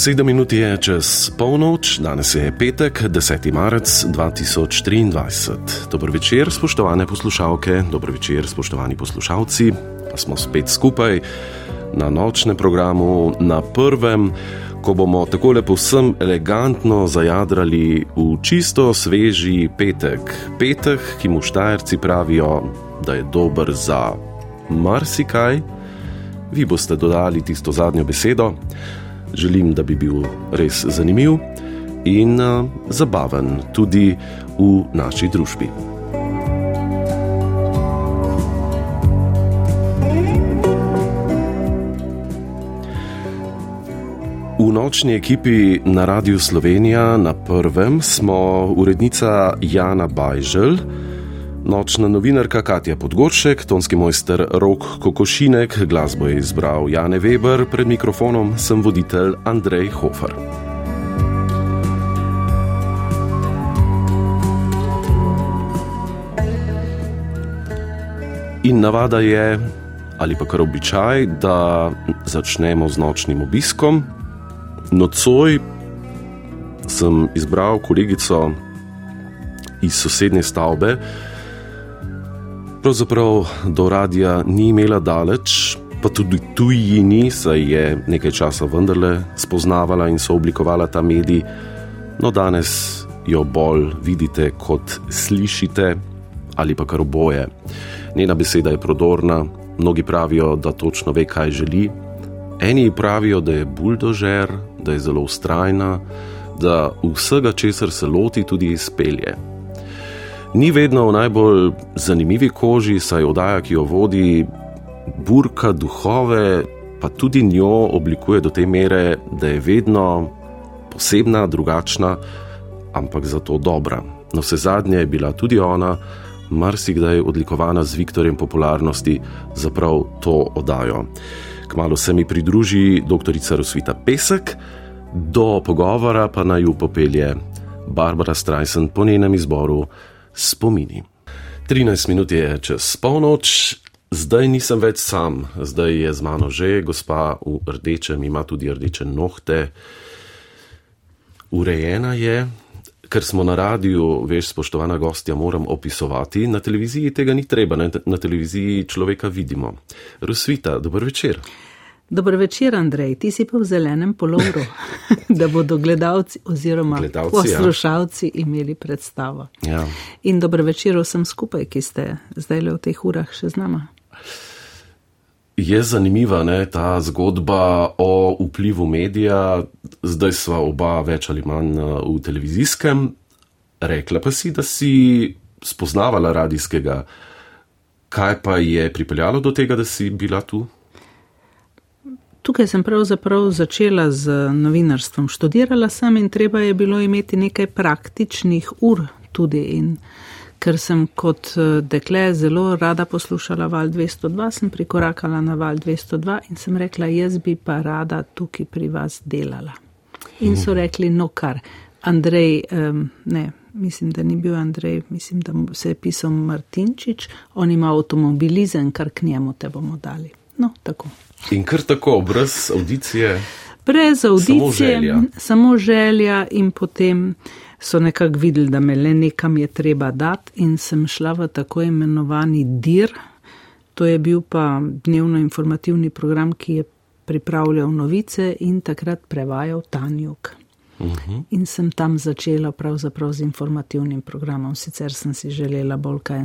Sedem minut je čez polnoč, danes je petek, 10. marec 2023. Dobro večer, spoštovane poslušalke, dobro večer, spoštovani poslušalci. Smo spet skupaj na nočnem programu, na prvem, ko bomo tako lepo vsem elegantno zajadrali v čisto sveži petek. Petek, ki mu štajerci pravijo, da je dober za marsikaj. Vi boste dodali tisto zadnjo besedo želim, da bi bil res zanimiv in uh, zabaven tudi v naši družbi. V nočni ekipi na Radiu Slovenija na prvem smo urednica Jana Bajžel. Nočna novinarka Katja Podgoršek, tonski mojster Rok Kokošinek, glasbo je izbral Jane Weber, pred mikrofonom sem voditelj Andrej Hofer. In navada je, ali pa kar običaj, da začnemo z nočnim obiskom. Nocoj sem izbral kolegico iz sosednje stavbe, Pravzaprav do radia ni imela daleč, pa tudi tujini, saj je nekaj časa vendarle spoznavala in so oblikovala ta medij, no danes jo bolj vidite kot slišite ali pa kar oboje. Njena beseda je prodorna, mnogi pravijo, da točno ve, kaj želi, eni pravijo, da je buldožer, da je zelo ustrajna, da vsega, česar se loti, tudi izpelje ni vedno v najbolj zanimivi koži, saj oddaja, ki jo vodi, burka duhove, pa tudi njo oblikuje do te mere, da je vedno posebna, drugačna, ampak zato dobra. No, vse zadnje je bila tudi ona, marsikdaj odlikovana z Viktorjem popularnosti za prav to oddajo. Kmalo se mi pridruži dr. Rosvita Pesek, do pogovora pa naj ju popelje Barbara Strajsen po njenem izboru spomini. 13 minut je čez polnoč, zdaj nisem več sam, zdaj je z mano že gospa v rdečem, ima tudi rdeče nohte. Urejena je, ker smo na radiju, veš, spoštovana gostja, moram opisovati, na televiziji tega ni treba, ne? na televiziji človeka vidimo. Rosvita, dober večer. Dobro večer, Andrej, ti si pa v zelenem polovru, da bodo gledalci oziroma gledalci, ja. poslušalci ja. imeli predstavo. Ja. In dobro večer vsem skupaj, ki ste zdaj le v teh urah še z nama. Je zanimiva ne, ta zgodba o vplivu medija, zdaj sva oba več ali manj uh, v televizijskem. Rekla pa si, da si spoznavala radijskega. Kaj pa je pripeljalo do tega, da si bila tu? Tukaj sem pravzaprav začela z novinarstvom. Študirala sem in treba je bilo imeti nekaj praktičnih ur tudi. In ker sem kot eh, dekle zelo rada poslušala val 202, sem prikorakala na val 202 in sem rekla, jaz bi pa rada tukaj pri vas delala. In so rekli, no kar, Andrej, um, ne, mislim, da ni bil Andrej, mislim, da se je pisal Martinčič, on ima avtomobilizen, kar k njemu te bomo dali. No, tako. In kar tako, brez audicije. Brez audicije, samo želja. samo želja, in potem so nekako videli, da me le nekam je treba dati, in sem šla v tako imenovani DIR. To je bil pa dnevno informativni program, ki je pripravljal novice in takrat prevajal Tanjuk. Uh mhm. -huh. In sem tam začela pravzaprav z informativnim programom. Sicer sem si želela bolj kaj,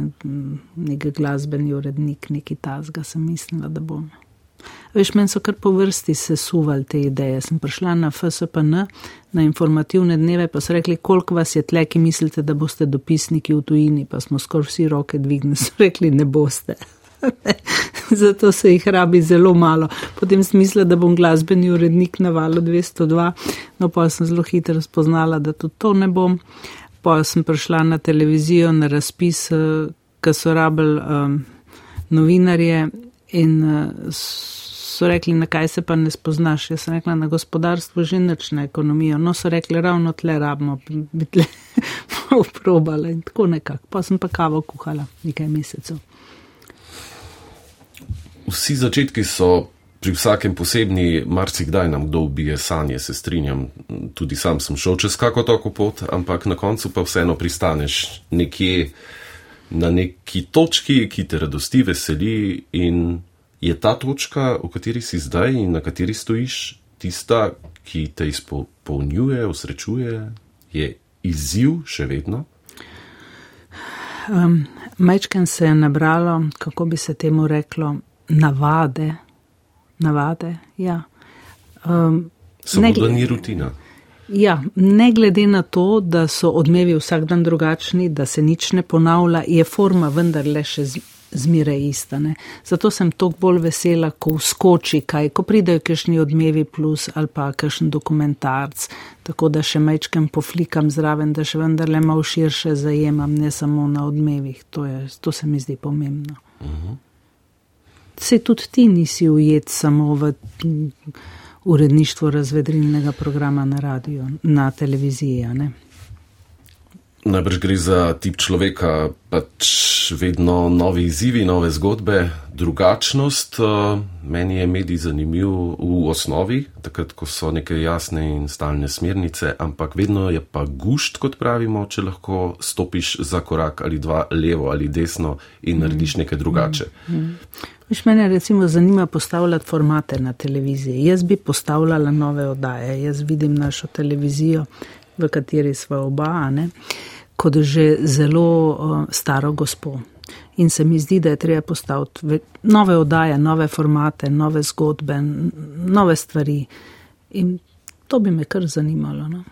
nek glasbeni urednik, neki tazga, sem mislila, da bom. Veš, meni so kar po vrsti sesuvali te ideje. Sem prišla na FSPN, na informativne dneve, pa so rekli, koliko vas je tle, ki mislite, da boste dopisniki v tujini, pa smo skoraj vsi roke dvignili, so rekli, ne boste. Zato se jih rabi zelo malo. Potem sem mislila, da bom glasbeni urednik na valu 202, no pa sem zelo hitro spoznala, da tudi to ne bom. Pa sem prišla na televizijo na razpis, eh, ki so rabili um, novinarje in uh, so rekli, na kaj se pa ne spoznaš. Jaz sem rekla, na gospodarstvo že nič na ekonomijo. No, so rekli, ravno tle rabimo, bi tle probala in tako nekako. Pa sem pa kavo kuhala nekaj mesecev vsi začetki so pri vsakem posebni, marsikdaj nam kdo ubije sanje, se strinjam. Tudi sam sem šel čez kako tako pot, ampak na koncu pa vseeno pristaneš nekje na neki točki, ki te radosti veseli in je ta točka, v kateri si zdaj in na kateri stojiš, tista, ki te izpolnjuje, usrečuje, je izziv še vedno. Um, Mečken se je nabralo, kako bi se temu reklo, navade. navade ja. um, Samo da ni rutina. Ja, ne glede na to, da so odmevi vsak dan drugačni, da se nič ne ponavlja, je forma vendarle še zmeraj ista. Ne? Zato sem toliko bolj vesela, ko skoči kaj, ko pridejo kakšni odmevi plus ali pa kakšen dokumentarc, tako da še mečkem poflikam zraven, da še vendarle malo širše zajemam, ne samo na odmevih. To, je, to se mi zdi pomembno. Uh. -huh se tudi ti nisi ujet samo v uredništvo razvedrilnega programa na radiju, na televiziji. Najbrž gre za tip človeka, pač vedno novi izzivi, nove zgodbe, drugačnost. Eh, meni je medij zanimiv v osnovi, takrat, ko so neke jasne in stalne smernice, ampak vedno je pa gušt, kot pravimo, če lahko stopiš za korak ali dva levo ali desno in narediš nekaj drugače. Mm, mm. Viš mene recimo zanima postavljati formate na televiziji. Jaz bi postavljala nove oddaje. Jaz vidim našo televizijo, v kateri smo oba, ne, kot že zelo uh, staro gospo. In se mi zdi, da je treba postaviti nove oddaje, nove formate, nove zgodbe, nove stvari. In to bi me kar zanimalo. No?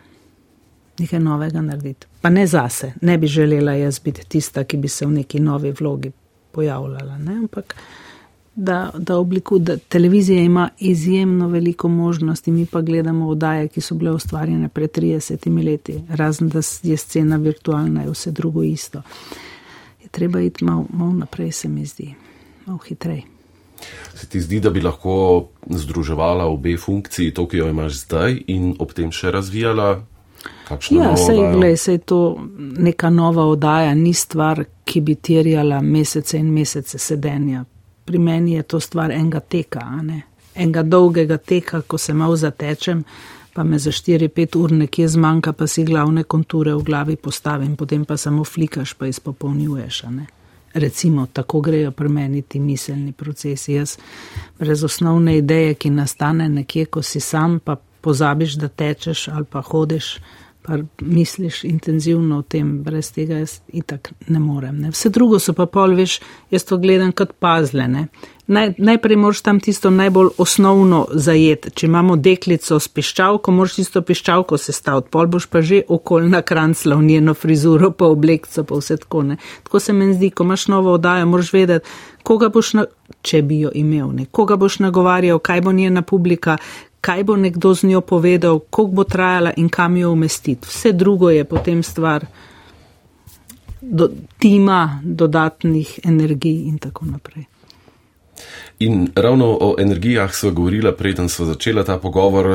Nekaj novega narediti. Pa ne zase, ne bi želela jaz biti tista, ki bi se v neki novi vlogi pojavljala. Ne? Ampak da, da obliku, da televizija ima izjemno veliko možnosti, mi pa gledamo oddaje, ki so bile ustvarjene pred 30 leti, razen da je scena virtualna in vse drugo isto. Je treba iti malo mal naprej, se mi zdi, malo hitreje. Se ti zdi, da bi lahko združevala obe funkciji, to, ki jo imaš zdaj, in ob tem še razvijala? Ja, sej, glej, sej to neka nova oddaja ni stvar, ki bi terjala mesece in mesece sedenja pri meni je to stvar enega teka, enega dolgega teka, ko se malo zatečem, pa me za 4-5 ur nekje zmanjka, pa si glavne konture v glavi postavim, potem pa samo flikaš, pa izpopolnjuješ. Recimo, tako grejo pri meni ti miselni procesi. Jaz brez osnovne ideje, ki nastane nekje, ko si sam, pa pozabiš, da tečeš ali pa hodiš pa misliš intenzivno o tem, brez tega jaz itak ne morem. Ne. Vse drugo so pa pol, veš, jaz to gledam kot pazlene. Naj, najprej moraš tam tisto najbolj osnovno zajeti. Če imamo deklico s piščalko, moraš tisto piščalko sestaviti, pol boš pa že okol na krancla v njeno frizuro, pa oblekco, pa vse tako. Ne. Tako se meni zdi, ko imaš novo oddajo, moraš vedeti, koga boš, na, če bi jo imel, ne, koga boš nagovarjal, kaj bo njena publika, kaj bo nekdo z njo povedal, koliko bo trajala in kam jo umestiti. Vse drugo je potem stvar do, tima, dodatnih energij in tako naprej. In ravno o energijah smo govorili, preden smo začeli ta pogovor.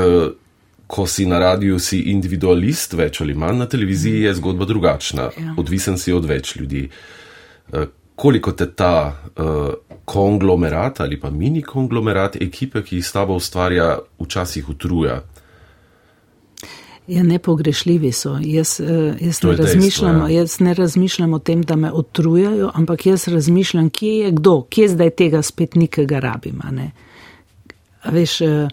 ko si na radiju, si individualist, več ali manj, na televiziji je zgodba drugačna. Ja. Odvisen si od več ljudi. Koliko te ta uh, konglomerat ali pa mini konglomerat ekipe, ki jih s tabo ustvarja, včasih utruja? Ja, nepogrešljivi so. Jaz, eh, jaz, ne dejstvo, ja. jaz ne razmišljam o tem, da me otrujajo, ampak jaz razmišljam, kje je kdo, kje zdaj tega spet nikega rabima. Veš, eh,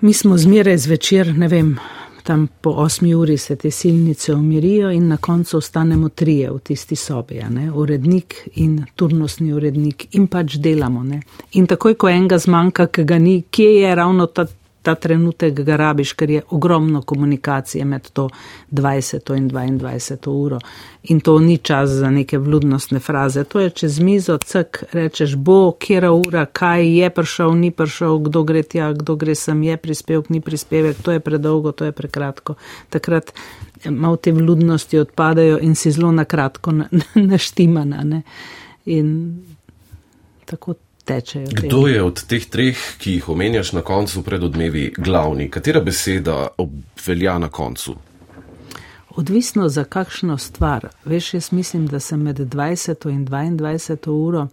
mi smo zmeraj zvečer, ne vem, tam po osmi uri se te silnice umirijo in na koncu ostanemo trije v tisti sobi, urednik in turnostni urednik in pač delamo. Ne? In takoj, ko enega zmanjka, ki ga ni, kje je ravno ta ta trenutek ga rabiš, ker je ogromno komunikacije med to 20 in 22 uro. In to ni čas za neke vludnostne fraze. To je čez mizo, cek, rečeš, bo, kjera ura, kaj je prišel, ni prišel, kdo gre tja, kdo gre sem, je prispevek, ni prispevek, to je predolgo, to je prekratko. Takrat eh, malo te vludnosti odpadajo in si zelo na kratko naštimana. Na in tako tečejo. Kdo je od teh treh, ki jih omenjaš na koncu pred odmevi, glavni? Katera beseda obvelja na koncu? Odvisno za kakšno stvar. Veš, jaz mislim, da se med 20 in 22 uro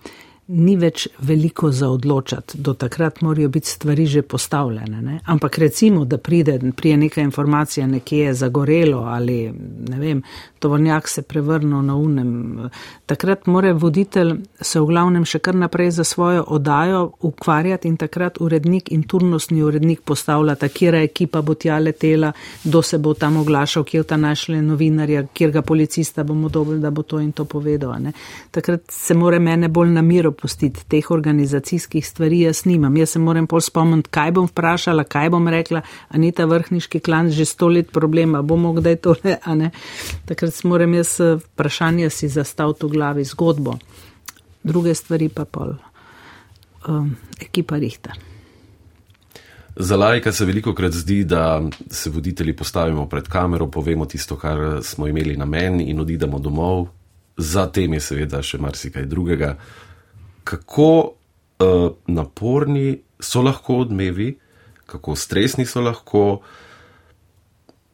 ni več veliko za odločati, do takrat morajo biti stvari že postavljene. Ne? Ampak recimo, da pride, prije neka informacija nekje je zagorelo ali ne vem, tovornjak se prevrnil na unem, takrat mora voditelj se v glavnem še kar naprej za svojo odajo ukvarjati in takrat urednik in turnostni urednik postavljata, kjera ekipa bo tja letela, kdo se bo tam oglašal, kje ta našle novinarja, kjer ga policista bomo dobili, da bo to in to povedal. Ne? Takrat se mora mene bolj na miru pustiti teh organizacijskih stvari, jaz nimam. Jaz se moram pol spomniti, kaj bom vprašala, kaj bom rekla, a ni ta vrhniški klan že sto let problema, bomo kdaj tole, a ne. Takrat moram jaz eh, vprašanje si zastaviti v glavi zgodbo. Druge stvari pa pol um, ekipa rihta. Za lajka se veliko krat zdi, da se voditelji postavimo pred kamero, povemo tisto, kar smo imeli na meni in odidemo domov. Zatem je seveda še marsikaj drugega kako uh, naporni so lahko odmevi, kako stresni so lahko.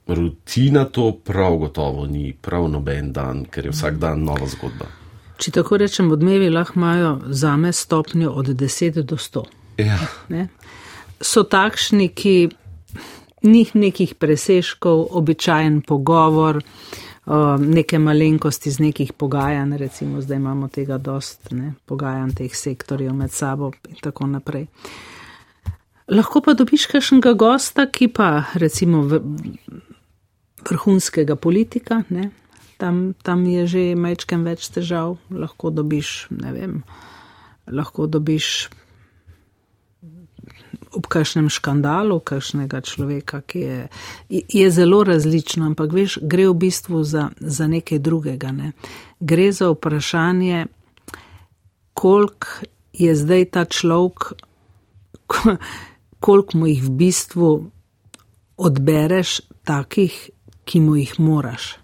Rutina to prav gotovo ni, prav noben dan, ker je vsak dan nova zgodba. Če tako rečem, odmevi lahko imajo za me stopnjo od 10 do 100. Ja. So takšni, ki njih nekih preseškov, običajen pogovor, uh, neke malenkosti z nekih pogajanj, recimo zdaj imamo tega dost, ne, pogajanj teh sektorjev med sabo in tako naprej. Lahko pa dobiš kakšnega gosta, ki pa recimo vrhunskega politika, ne, tam, tam je že mečkem več težav, lahko dobiš, ne vem, lahko dobiš ob kakšnem škandalu, kakšnega človeka, ki je, je zelo različno, ampak veš, gre v bistvu za, za nekaj drugega. Ne? Gre za vprašanje, koliko je zdaj ta človek, koliko mu jih v bistvu odbereš takih, ki mu jih moraš.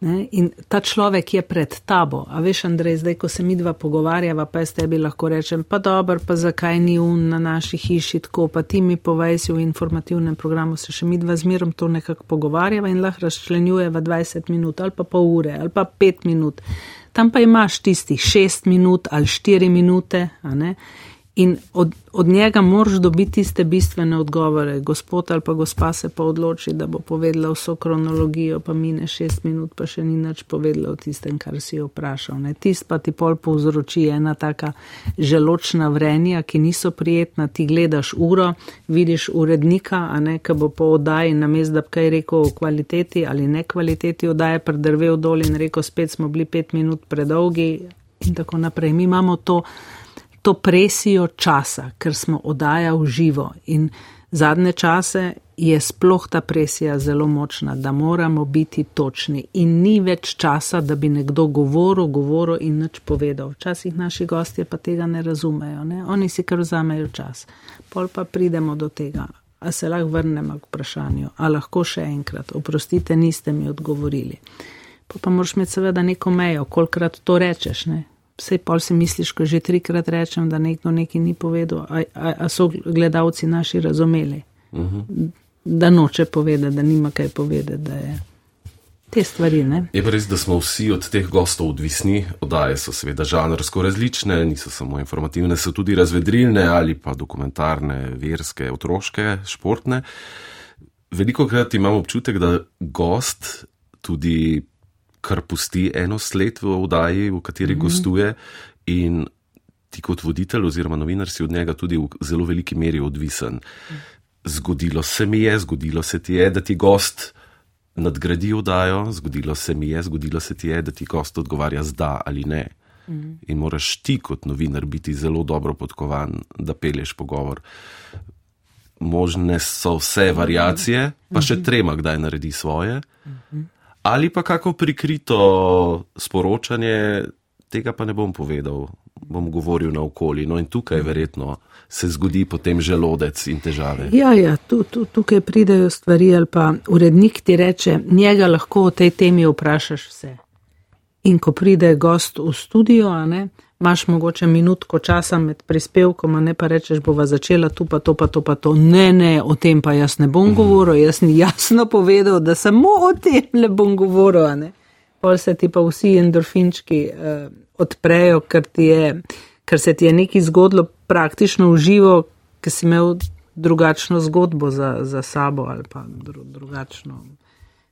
Ne? In ta človek je pred tabo. A veš, Andrej, zdaj, ko se mi dva pogovarjava, pa jaz tebi lahko rečem, pa dobro, pa zakaj ni un na naši hiši tako, pa ti mi povej si v informativnem programu, se še mi dva zmerom to nekako pogovarjava in lahko razčlenjujeva 20 minut ali pa pol ure ali pa 5 minut. Tam pa imaš tistih 6 minut ali 4 minute, a ne? In od, od njega moraš dobiti tiste bistvene odgovore. Gospod ali pa gospa se pa odloči, da bo povedala vso kronologijo, pa mine šest minut, pa še ni nič povedala o tistem, kar si jo vprašal. Ne. Tist pa ti pol povzroči ena taka želočna vrenja, ki niso prijetna. Ti gledaš uro, vidiš urednika, a ne, ki bo po oddaji na mest, da bi kaj rekel o kvaliteti ali ne kvaliteti oddaje, predrvel dol in rekel, spet smo bili pet minut predolgi in tako naprej. Mi imamo to to presijo časa, ker smo oddaja v živo in zadnje čase je sploh ta presija zelo močna, da moramo biti točni in ni več časa, da bi nekdo govoril, govoril in nič povedal. Včasih naši gostje pa tega ne razumejo, ne? oni si kar vzamejo čas. Pol pa pridemo do tega. A se lahko vrnemo k vprašanju, a lahko še enkrat, oprostite, niste mi odgovorili. Pa pa moraš imeti seveda neko mejo, kolikrat to rečeš, ne? Vse pol si misliš, ko že trikrat rečem, da nekdo nekaj ni povedal, a, a, a so gledalci naši razumeli. Uh mhm. -huh. da noče povedati, da nima kaj povedati, da je te stvari. Ne? Je pa res, da smo vsi od teh gostov odvisni. Odaje so seveda žanrsko različne, niso samo informativne, so tudi razvedrilne ali pa dokumentarne, verske, otroške, športne. Veliko krat imam občutek, da gost tudi kar pusti eno sled v oddaji, v kateri mm -hmm. gostuje in ti kot voditelj oziroma novinar si od njega tudi v zelo veliki meri odvisen. Zgodilo se mi je, zgodilo se ti je, da ti gost nadgradi oddajo, zgodilo se mi je, zgodilo se ti je, da ti gost odgovarja z da ali ne. Mm. In moraš ti kot novinar biti zelo dobro podkovan, da pelješ pogovor. Možne so vse variacije, pa še mhm. trema, kdaj naredi svoje. Mhm. Ali pa kako prikrito sporočanje, tega pa ne bom povedal, bom govoril na okolje. No in tukaj verjetno se zgodi potem želodec in težave. Ja, ja tu, tu, tukaj pridejo stvari ali pa urednik ti reče, njega lahko o tej temi vprašaš vse. In ko pride gost v studio, ne, imaš mogoče minutko časa med prispevkom, a ne pa rečeš, bova začela tu pa to pa to pa to. Ne, ne, o tem pa jaz ne bom mhm. govoril, jaz sem jasno povedal, da samo o tem ne bom govoril. Pol se ti pa vsi endorfinčki uh, odprejo, ker, je, ker se ti je nekaj zgodilo praktično v živo, ker si imel drugačno zgodbo za, za sabo ali pa dru, drugačno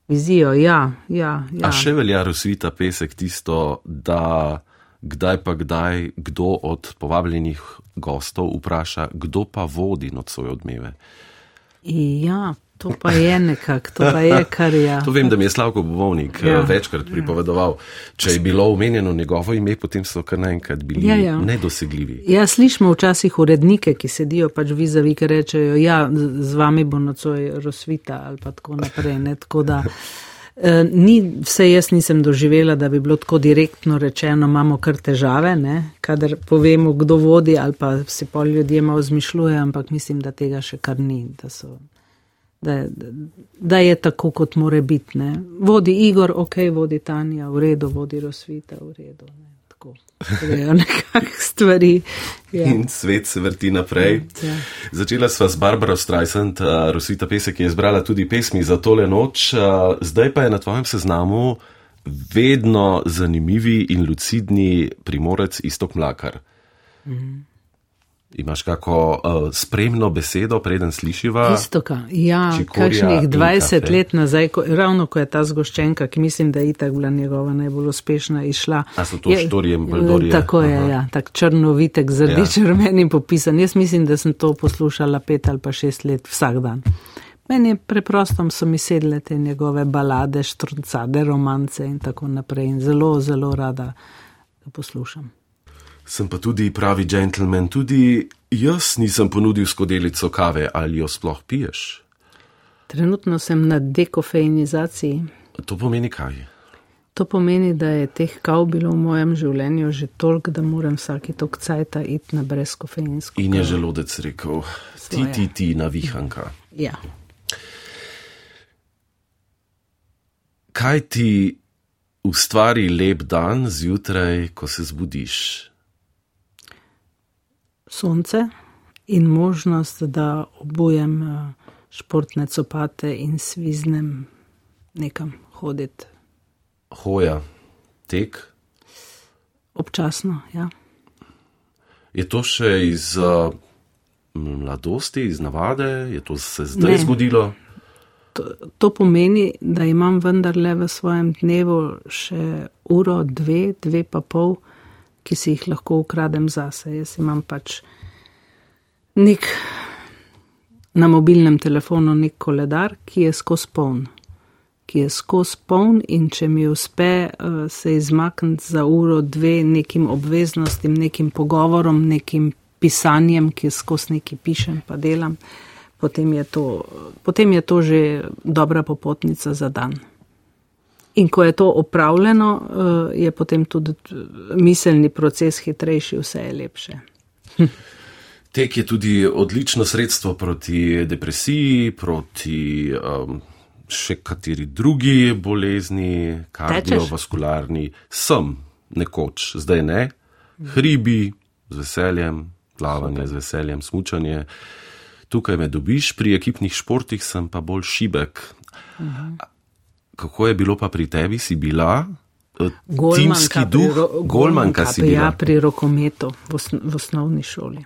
vizijo. Ja, ja, ja. A še velja rozvita pesek tisto, da kdaj pa kdaj kdo od povabljenih gostov vpraša, kdo pa vodi nocoj odmeve. Ja, To pa je nekako, to pa je kar je. Ja. To vem, da mi je Slavko Bovovnik ja. Eh, večkrat pripovedoval. Če je bilo omenjeno njegovo ime, potem so kar naenkrat bili ja, ja. nedosegljivi. Ja, slišimo včasih urednike, ki sedijo pač vizavi, ki rečejo, ja, z vami bo nocoj rozvita ali pa tako naprej. Ne, tako da, eh, Ni, vse jaz nisem doživela, da bi bilo tako direktno rečeno, imamo kar težave, ne? kadar povemo, kdo vodi ali pa si pol ljudje malo zmišljujejo, ampak mislim, da tega še kar ni, da so da, da je tako, kot more biti. Ne. Vodi Igor, ok, vodi Tanja, v redu, vodi Rosvita, v redu. Ne. Tako, nekakšne stvari. Ja. In svet se vrti naprej. Ja. Začela sva s Barbara Streisand, uh, Rosita Pesek, je izbrala tudi pesmi za tole noč. Uh, zdaj pa je na tvojem seznamu vedno zanimivi in lucidni primorec Istok Mlakar. Mhm. Imaš kako uh, spremno besedo, preden slišiva? Istoka, ja, kakšnih 20 let nazaj, ko, ravno ko je ta zgoščenka, ki mislim, da je itak bila njegova najbolj uspešna, išla. A so to je, štorijem Baldorije? Tako je, Aha. ja, tak črnovitek z rdečermenim ja. popisan. Jaz mislim, da sem to poslušala pet ali pa šest let vsak dan. Meni je preprosto, so mi sedle te njegove balade, štruncade, romance in tako naprej in zelo, zelo rada poslušam sem pa tudi pravi gentleman, tudi jaz nisem ponudil skodelico kave ali jo sploh piješ. Trenutno sem na dekofeinizaciji. To pomeni kaj? To pomeni, da je teh kav bilo v mojem življenju že toliko, da moram vsaki tok cajta iti na brezkofeinsko. In je želodec rekel, ti, ti, ti, navihanka. Ja. Kaj ti ustvari lep dan zjutraj, ko se zbudiš? Sonce in možnost, da obujem eh, športne copate in sviznem nekam hoditi. Hoja, tek? Občasno, ja. Je to še iz uh, mladosti, iz navade, je to se zdaj ne. zgodilo? To, to pomeni, da imam vendarle v svojem dnevu še uro, dve, dve pa pol ki si jih lahko ukradem zase. Jaz imam pač nek na mobilnem telefonu nek koledar, ki je skozi poln. Ki je skozi poln, in če mi uspe uh, se izmakniti za uro, dve nekim obveznostim, nekim pogovorom, nekim pisanjem, ki skozi neki pišem, pa delam, potem je, to, potem je to že dobra popotnica za dan. In ko je to opravljeno, eh, je potem tudi eh, miselni proces hitrejši, vse je lepše. Tek je tudi odlično sredstvo proti depresiji, proti um, še kateri drugi bolezni, kardiovaskularni. Sem nekoč, zdaj ne, hribi z veseljem, plavanje z veseljem, smučanje. tukaj me dobiš, pri ekipnih športih sem pa bolj šibek. Uh -huh. Kako je bilo pa pri tebi, si bila? eh, Timski duh, golmanka si bila. Ja, pri rokometu v, osn v osnovni šoli.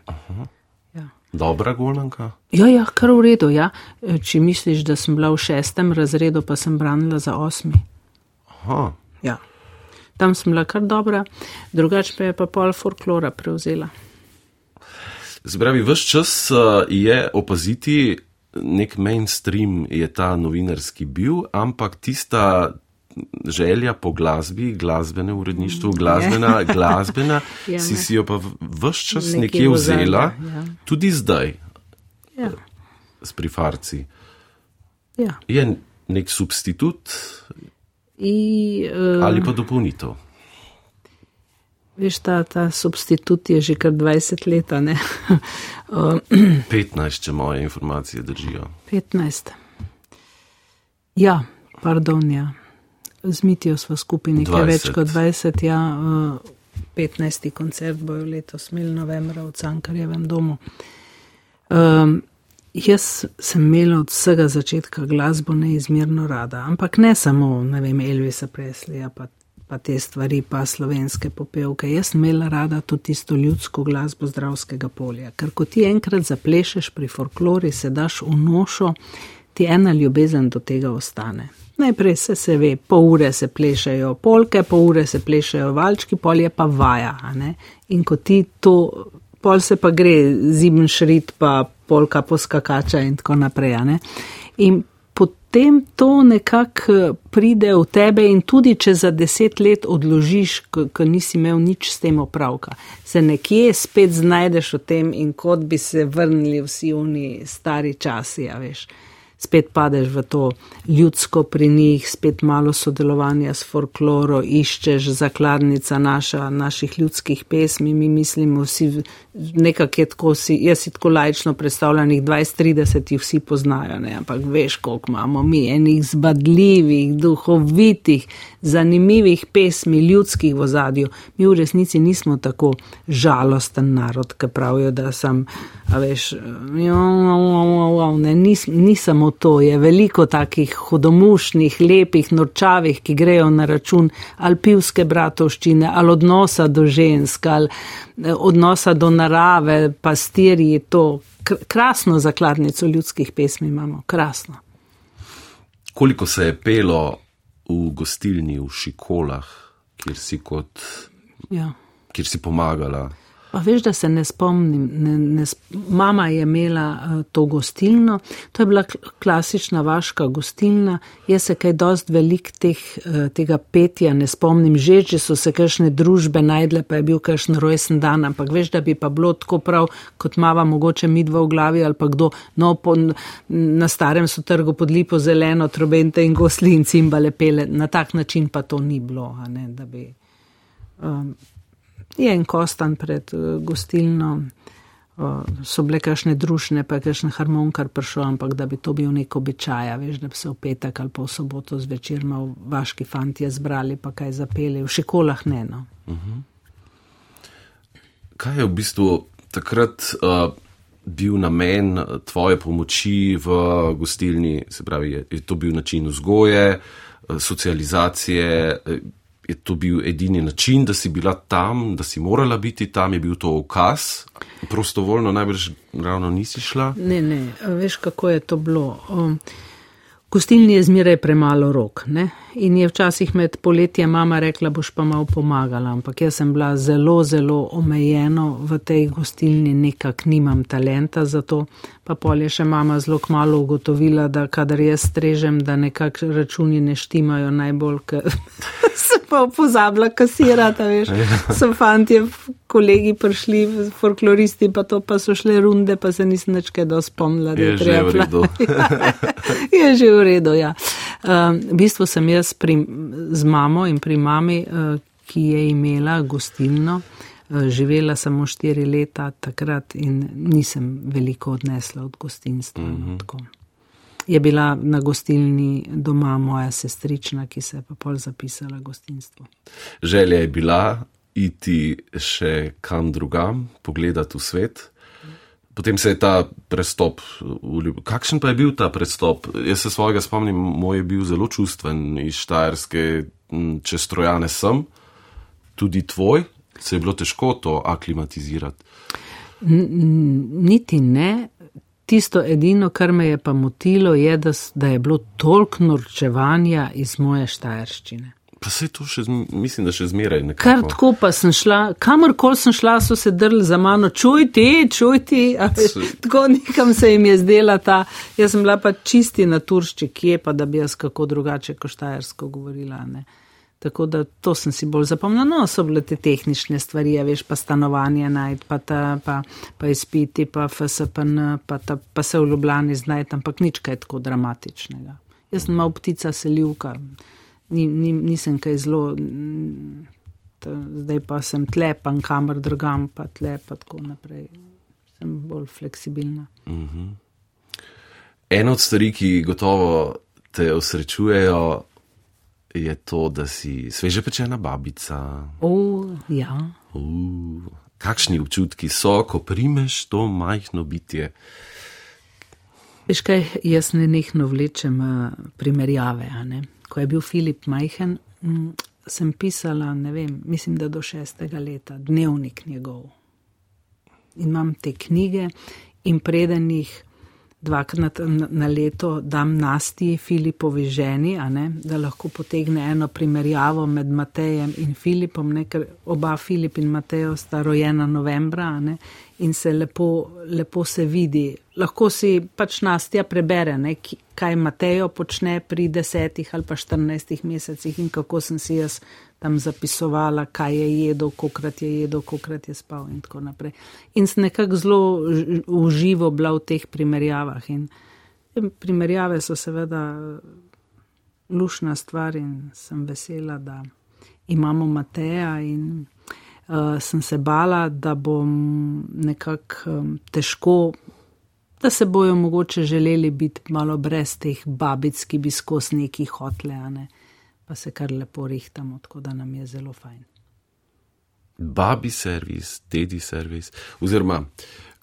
Ja. Dobra golmanka? Ja, ja, kar v redu. Ja. E, Če misliš, da sem bila v šestem razredu, pa sem branila za osmi. Aha. Ja. Tam sem bila kar dobra, drugače pa je pa pol folklora prevzela. Zbravi, vse čas uh, je opaziti nek mainstream, je ta novinarski bil, ampak tista želja po glasbi, glasbene uredništvo, glasbena, glasbena, Ja, si ne. si jo pa vse čas Nekje nekje vzela, ozadju, ja. tudi zdaj Ja. s prifarci. Ja. Je nek substitut I, uh, ali pa dopolnitev. Veš, ta, ta substitut je že kar 20 let? Uh, 15, če moje informacije držijo. 15. Ja, pardon, ja. Z Mitijo smo skupaj nekaj 20. več kot 20, ja. Uh, 15. koncert bojo letos imeli novembra v Cankarjevem domu. Um, jaz sem imela od vsega začetka glasbo neizmerno rada, ampak ne samo, ne vem, Elvisa Presleja, pa, pa te stvari, pa slovenske popevke. Jaz sem imela rada tudi tisto ljudsko glasbo zdravskega polja, ker ko ti enkrat zaplešeš pri folklori, se daš v nošo, ti ena ljubezen do tega ostane. Najprej se, se ve, pol ure se plešajo polke, pol ure se plešajo valčki, pol je pa vaja. In ko ti to, pol se pa gre zimn šrit, pa polka poskakača in tako naprej. In potem to nekako pride v tebe in tudi če za deset let odložiš, ko nisi imel nič s tem opravka, se nekje spet znajdeš v tem in kot bi se vrnili vsi oni stari časi, a veš. Spet padeš v to ljudsko pri njih, spet malo sodelovanja s folkloro, iščeš zakladnica naša, naših ljudskih pesmi, mi mislimo vsi, nekak je tako, si, jaz si tako lajčno predstavljanih 20-30 jih vsi poznajo, ne? ampak veš, koliko imamo mi enih zbadljivih, duhovitih, zanimivih pesmi, ljudskih v zadju. Mi v resnici nismo tako žalosten narod, ki pravijo, da sem, a veš, ne, nis, ni samo to, je veliko takih hudomušnih, lepih, norčavih, ki grejo na račun ali pivske bratovščine, ali odnosa do žensk, ali odnosa do narave, pastirji, to krasno zakladnico ljudskih pesmi imamo, krasno. Koliko se je pelo v gostilni v Šikolah, kjer si, kot, Ja. kjer si pomagala? Pa veš, da se ne spomnim. Ne, ne, sp- mama je imela uh, to gostilno, to je bila kl- klasična vaška gostilna. Jaz se kaj dost velik teh, uh, tega petja ne spomnim. Že, če so se kakšne družbe najdle, pa je bil kakšen rojsten dan, ampak veš, da bi pa bilo tako prav, kot mava mogoče midva v glavi ali pa kdo. No, po, na starem so trgu pod lipo zeleno, trobente in gosli in cimbale pele. Na tak način pa to ni bilo, ne, da bi. Um, je en kostan pred uh, gostilno, uh, so bile kakšne družne, pa je kakšen harmonikar prišel, ampak da bi to bil nek običaj, veš, da bi se v petek ali pa v soboto zvečer malo vaški fantje zbrali, pa kaj zapeli, v šikolah ne. No. Kaj je v bistvu takrat uh, bil namen uh, tvoje pomoči v gostilni? Se pravi, je, je to bil način vzgoje, uh, socializacije? Je to bil edini način, da si bila tam, da si morala biti tam, je bil to ukaz? Prostovoljno najbrž ravno nisi šla? Ne, ne, veš, kako je to bilo. Um, v gostilni je zmeraj premalo rok. Ne? In je včasih med poletjem mama rekla, boš pa malo pomagala, ampak jaz sem bila zelo, zelo omejeno v tej gostilni, nekak nimam talenta za to. Pa pol je še mama zelo kmalo ugotovila, da kadar jaz strežem, da nekak računi ne štimajo najbolj, ker sem pa pozabila kasirati, veš. So fanti, kolegi prišli, folkloristi, pa to pa so šle runde, pa se nisem več kaj dospomnila, da Je treba. v redu. je že v redu, ja. Um, v bistvu sem jaz pri, z mamo in pri mami, uh, ki je imela gostilno, živela samo štiri leta takrat in nisem veliko odnesla od gostinstva. Mm -hmm. Je bila na gostilni doma moja sestrična, ki se je pa pol zapisala gostinstvo. Želja je bila iti še kam drugam, pogledati v svet. Potem se je ta prestop uljubil. Kakšen pa je bil ta prestop? Jaz se svojega spomnim, moj je bil zelo čustven iz Štajerske, čez Trojane sem, tudi tvoj, se je bilo težko to aklimatizirati. Niti ne. Tisto edino, kar me je pa motilo, je, da, da je bilo toliko norčevanja iz moje štajerščine. Pa se to še, mislim, da še zmeraj nekako. Kar tako pa sem šla, kamorkoli sem šla, so se drli za mano, čuj ti, čuj ti. Tako nekam se jim je zdela ta, jaz sem bila pa čisti naturščik, kje pa, da bi jaz kako drugače ko štajersko govorila. Ne. Tako da to sem si bolj zapomnila. No, so bile te tehnične stvari, ja, veš, pa stanovanje najti, pa, pa, pa izpiti, pa FSPN, pa, ta, pa se v Ljubljani znajti, ampak nič kaj tako dramatičnega. Jaz sem malo ptica selivka, ni, ni, nisem kaj zelo, ta, zdaj pa sem tle, pa kamor drugam, pa tle, pa tako naprej. Sem bolj fleksibilna. Mm -hmm. Eno od stvari, ki gotovo te osrečujejo, je to, da si sveže pečena babica. O, ja. Uh, kakšni občutki so, ko primeš to majhno bitje? Veš kaj, jaz ne nekno vlečem primerjave. Ko je bil Filip majhen, m, sem pisala, ne vem, mislim, da do šestega leta, dnevnik njegov. In imam te knjige in predenih dvakrat na, leto dam nasti Filipovi ženi, da lahko potegne eno primerjavo med Matejem in Filipom, ne, ker oba Filip in Matejo sta rojena novembra ne, in se lepo, lepo se vidi. Lahko si pač nastja prebere, ne, kaj Matejo počne pri desetih ali pa štirinajstih mesecih in kako sem si jaz tam zapisovala, kaj je jedel, kokrat je jedel, kokrat je spal in tako naprej. In sem nekako zelo uživo bila v teh primerjavah. In primerjave so seveda lušna stvar in sem vesela, da imamo Mateja in uh, sem se bala, da bom nekako um, težko. Da se bojo mogoče želeli biti malo brez teh babic, ki bi skozi neki hotle. Uh, pa se kar lepo rihtamo, tako da nam je zelo fajn. Babi servis, dedi servis, oziroma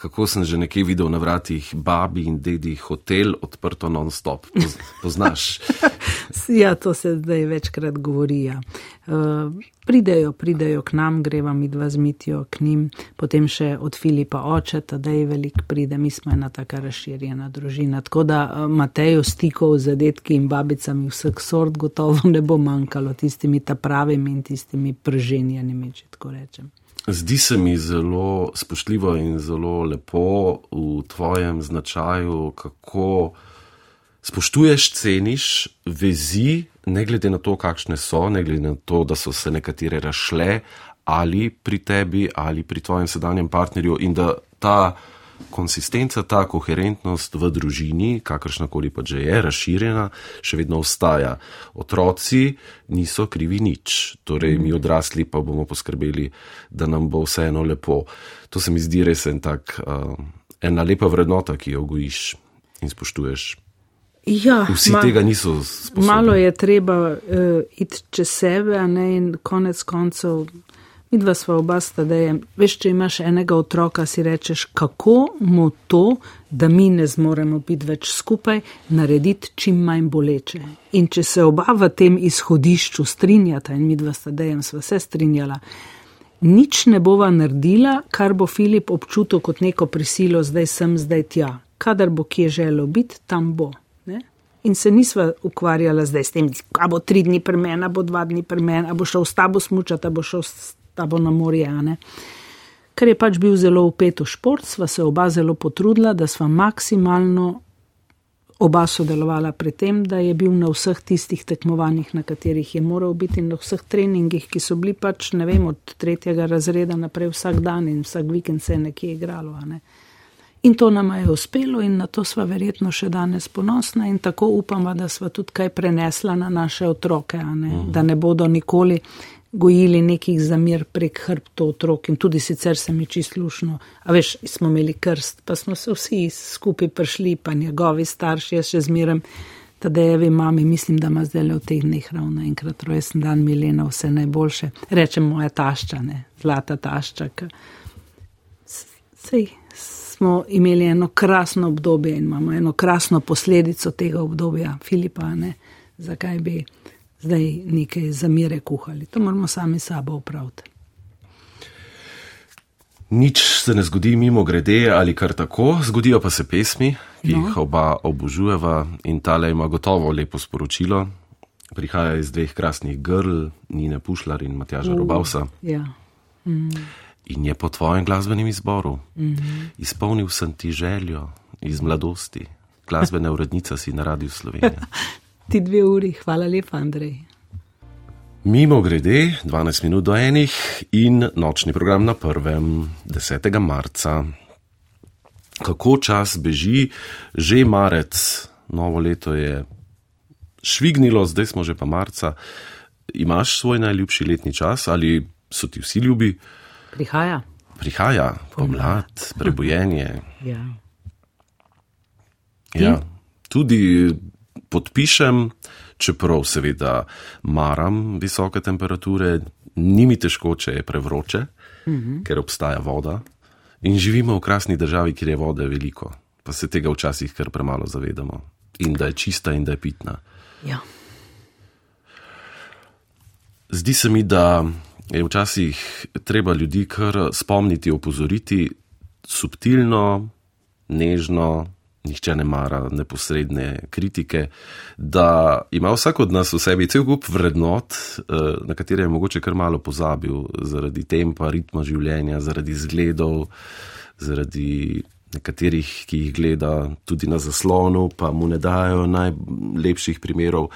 kako sem že nekaj videl na vratih, babi in dedi hotel odprto non-stop. Poznaš? ja, to se zdaj večkrat govori. Ja. Uh, pridejo, pridejo k nam, greva mi dva zmitijo k njim, potem še od Filipa oče, da je velik pride, mi smo ena taka razširjena družina. Tako da uh, Matejo stikov z detki in babicami vseh sort gotovo ne bo manjkalo, tistimi ta pravimi in tistimi prženjanimi, če tako rečem. Zdi se mi zelo spoštljivo in zelo lepo v tvojem značaju, kako spoštuješ, ceniš vezi, ne glede na to, kakšne so, ne glede na to, da so se nekatere rašle ali pri tebi ali pri tvojem sedanjem partnerju in da ta konsistenca, ta koherentnost v družini, kakršna koli pa že je, razširjena, še vedno ostaja. Otroci niso krivi nič, torej mi odrasli pa bomo poskrbeli, da nam bo vseeno lepo. To se mi zdi res en tak, uh, ena lepa vrednota, ki jo gojiš in spoštuješ. Ja, Vsi ma, tega niso sposobni. Malo je treba uh, iti čez sebe, a ne in konec koncev. Mi dva sva oba stadeje. Veš, če imaš enega otroka, si rečeš, kako mu to, da mi ne zmoremo biti več skupaj, narediti čim manj boleče. In če se oba v tem izhodišču strinjata, in mi dva stadejem sva se strinjala, nič ne bova naredila, kar bo Filip občutil kot neko prisilo, zdaj sem, zdaj tja. Kadar bo kje želel biti, tam bo. Ne? In se nisva ukvarjala zdaj s tem, a bo tri dni premena, bo dva dni premena, bo šel s tabo smučati, bo šel s ta bo na morje. Ker je pač bil zelo upet v šport, sva se oba zelo potrudila, da sva maksimalno oba sodelovala pri tem, da je bil na vseh tistih tekmovanjih, na katerih je moral biti in na vseh treningih, ki so bili pač, ne vem, od tretjega razreda naprej vsak dan in vsak vikend se je nekje igralo. Ne. In to nam je uspelo in na to sva verjetno še danes ponosna in tako upamo, da sva tudi kaj prenesla na naše otroke, ne, da ne bodo nikoli gojili nekih zamir prek hrbtov otrok in tudi sicer se mi čisto lušno. A veš, smo imeli krst, pa smo se vsi skupaj prišli, pa njegovi starši, jaz še zmerem, da je mami, mislim, da ima zdaj le v teh dneh ravno enkrat rojsten dan Milena, vse najboljše. Rečem moja tašča, ne, zlata tašča. Sej, smo imeli eno krasno obdobje in imamo eno krasno posledico tega obdobja, Filipa, ne? zakaj bi zdaj nekaj zamire kuhali. To moramo sami sabo upraviti. Nič se ne zgodi mimo grede ali kar tako, zgodijo pa se pesmi, ki no. jih oba obožujeva in tale ima gotovo lepo sporočilo. Prihaja iz dveh krasnih grl, Nine Pušlar in Matjaža uh, Robavsa. Ja. Mm. In je po tvojem glasbenem izboru. Mm -hmm. Izpolnil sem ti željo iz mladosti, glasbena urednica si na Radiu Slovenija. ti dve uri, hvala lepa, Andrej. Mimo grede, 12 minut do enih in nočni program na prvem, 10. marca. Kako čas beži, že marec, novo leto je švignilo, zdaj smo že pa marca. Imaš svoj najljubši letni čas ali so ti vsi ljubi? Prihaja. Prihaja, pomlad, prebojenje. Ja. ja. Tudi podpišem, čeprav seveda maram visoke temperature, ni mi težko, če je prevroče, uh mhm. -huh. ker obstaja voda. In živimo v krasni državi, kjer je vode veliko, pa se tega včasih kar premalo zavedamo. In da je čista in da je pitna. Ja. Zdi se mi, da je včasih treba ljudi kar spomniti, opozoriti subtilno, nežno, nihče ne mara neposredne kritike, da ima vsak od nas v sebi cel kup vrednot, eh, na katere je mogoče kar malo pozabil, zaradi tempa, ritma življenja, zaradi zgledov, zaradi nekaterih, ki jih gleda tudi na zaslonu, pa mu ne dajo najlepših primerov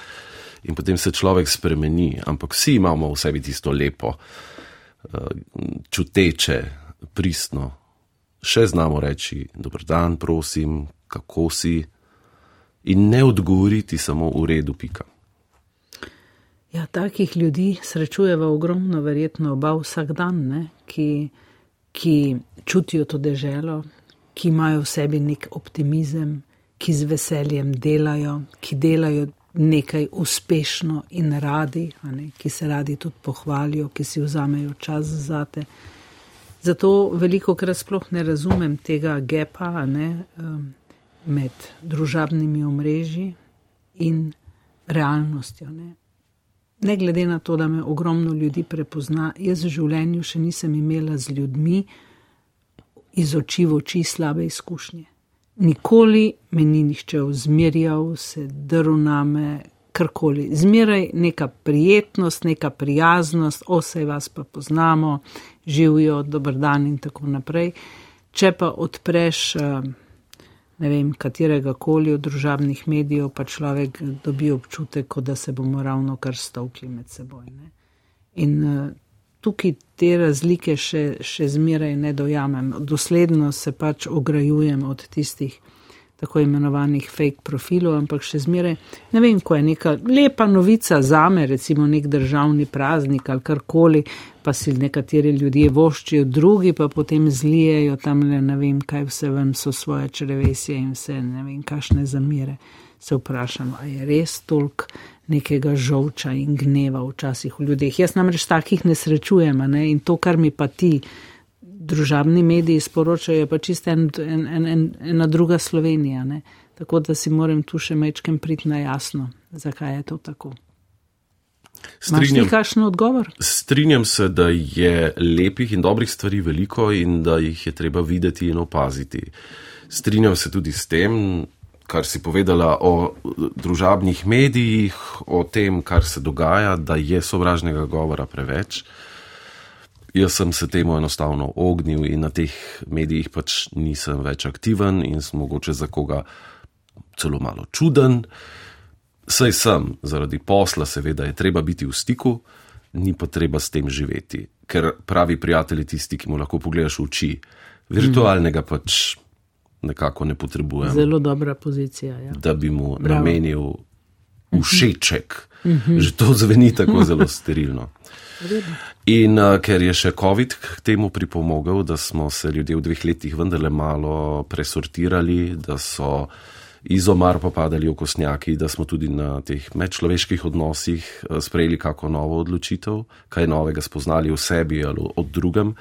in potem se človek spremeni. Ampak vsi imamo v sebi tisto lepo, eh, čuteče, pristno. Še znamo reči: Dobr dan, prosim, kako si, in ne odgovoriti samo v redu, pika. Ja, takih ljudi srečujeva ogromno, verjetno oba vsak dan, ne, ki, ki čutijo to deželo, ki imajo v sebi nek optimizem, ki z veseljem delajo, ki delajo nekaj uspešno in radi, ne, ki se radi tudi pohvalijo, ki si vzamejo čas za te. Zato veliko krat sploh ne razumem tega gepa ne, med družabnimi omrežji in realnostjo. Ne. ne glede na to, da me ogromno ljudi prepozna, jaz v življenju še nisem imela z ljudmi iz oči v oči slabe izkušnje. Nikoli me ni nihče vzmerjal, se drl name, karkoli. Zmeraj neka prijetnost, neka prijaznost, osej vas pa poznamo, živijo, dober dan in tako naprej. Če pa odpreš eh, ne vem, katerega koli od družabnih medijev, pa človek dobi občutek, da se bomo ravno kar stavkli med seboj. Ne? In eh, tukaj te razlike še, še zmeraj ne dojamem. Dosledno se pač ograjujem od tistih tako imenovanih fake profilov, ampak še zmeraj ne vem, ko je neka lepa novica za me, recimo nek državni praznik ali karkoli, pa si nekateri ljudje voščijo, drugi pa potem zlijejo tam le ne vem, kaj vse ven so svoje črevesje in vse ne vem, kakšne zamire. Se vprašam, a je res toliko nekega žolča in gneva včasih v ljudeh. Jaz namreč takih ne srečujem, ne? in to, kar mi pa ti družabni mediji sporočajo, je pa čisto en, en, en, en, ena druga Slovenija. Ne? Tako da si moram tu še mečkem priti na jasno, zakaj je to tako. Strinjam, strinjam se, da je lepih in dobrih stvari veliko in da jih je treba videti in opaziti. Strinjam se tudi s tem, kar si povedala o družabnih medijih, o tem, kar se dogaja, da je sovražnega govora preveč. Uh, Jaz sem se temu enostavno ognil in na teh medijih pač nisem več aktiven in sem mogoče za koga celo malo čuden. Saj sem, zaradi posla, seveda je treba biti v stiku, ni pa treba s tem živeti, ker pravi prijatelji tisti, ki mu lahko pogledaš v oči, virtualnega pač nekako ne potrebujem. Zelo dobra pozicija. Ja. Da bi mu Bravo. namenil všeček. Mhm. Že to zveni tako zelo sterilno. In uh, ker je še COVID k temu pripomogel, da smo se ljudje v dveh letih vendarle malo presortirali, da so izomar popadali okosnjaki, da smo tudi na teh medčloveških odnosih sprejeli kako novo odločitev, kaj novega spoznali v sebi ali od drugem.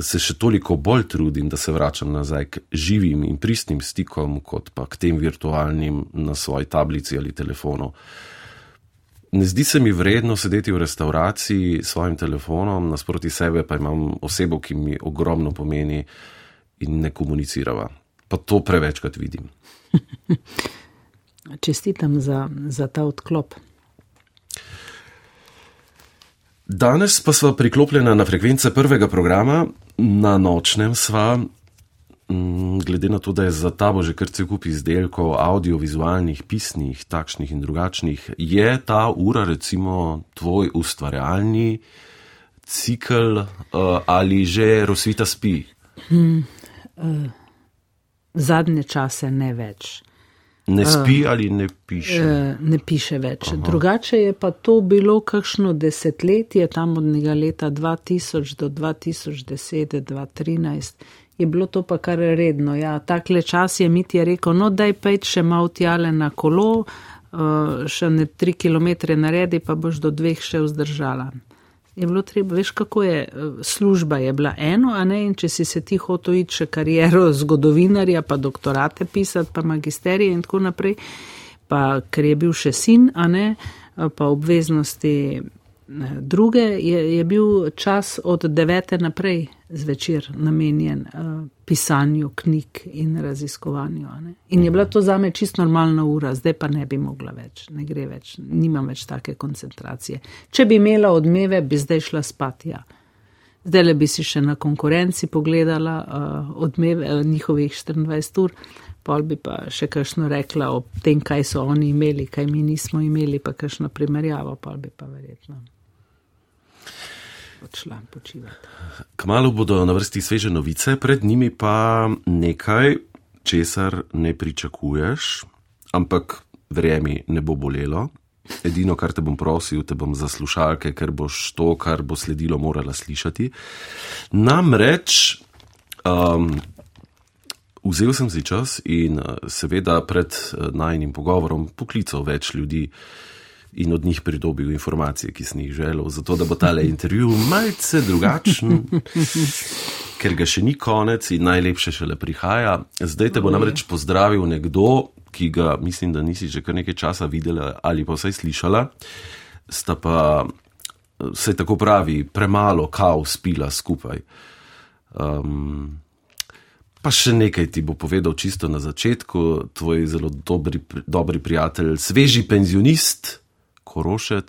se še toliko bolj trudim, da se vračam nazaj k živim in pristnim stikom, kot pa k tem virtualnim na svoji tablici ali telefonu. Ne zdi se mi vredno sedeti v restauraciji s svojim telefonom, nasproti sebe pa imam osebo, ki mi ogromno pomeni in ne komunicirava. Pa to prevečkrat vidim. Čestitam za, za ta odklop. Danes pa smo priklopljeni na frekvence prvega programa, na nočnem sva, mm, glede na to, da je za tabo že kar cel kup izdelkov, audiovizualnih, pisnih, takšnih in drugačnih, je ta ura recimo tvoj ustvarjalni cikl uh, ali že Rosvita spi? Hmm, uh, zadnje čase ne več. Ne spi ali ne piše? Ne piše več. Aha. Drugače je pa to bilo kakšno desetletje, tam od njega leta 2000 do 2010, 2013. Je bilo to pa kar redno. Ja, takle čas je mi ti rekel, no daj pejt še malo tjale na kolo, uh, še ne tri kilometre naredi, pa boš do dveh še vzdržala je bilo treba, veš, kako je, eh, služba je bila eno, a ne, in če si se ti hotel iti še kariero zgodovinarja, pa doktorate pisati, pa magisterije in tako naprej, pa ker je bil še sin, a ne, pa obveznosti druge je, je bil čas od devete naprej zvečer namenjen uh, pisanju knjig in raziskovanju. In je bila to za me čisto normalna ura, zdaj pa ne bi mogla več, ne gre več, nimam več take koncentracije. Če bi imela odmeve, bi zdaj šla spat. Ja. Zdaj le bi si še na konkurenci pogledala uh, odmeve uh, njihovih 24 ur. Pol bi pa še kakšno rekla o tem, kaj so oni imeli, kaj mi nismo imeli, pa kakšno primerjavo, pol bi pa verjetno odšla počivati. Kmalo bodo na vrsti sveže novice, pred njimi pa nekaj, česar ne pričakuješ, ampak verjemi, ne bo bolelo. Edino, kar te bom prosil, te bom za slušalke, ker boš to, kar bo sledilo, morala slišati. Namreč, um, vzel sem si čas in uh, seveda pred uh, najnim pogovorom poklical več ljudi, in od njih pridobil informacije, ki sem jih želel, zato da bo tale intervju malce drugačen, ker ga še ni konec in najlepše šele prihaja. Zdaj te bo namreč pozdravil nekdo, ki ga mislim, da nisi že kar nekaj časa videla ali pa vsaj slišala, sta pa se tako pravi, premalo kav spila skupaj. Um, Pa še nekaj ti bo povedal čisto na začetku, tvoj zelo dobri, dobri prijatelj, sveži penzionist, Korošec,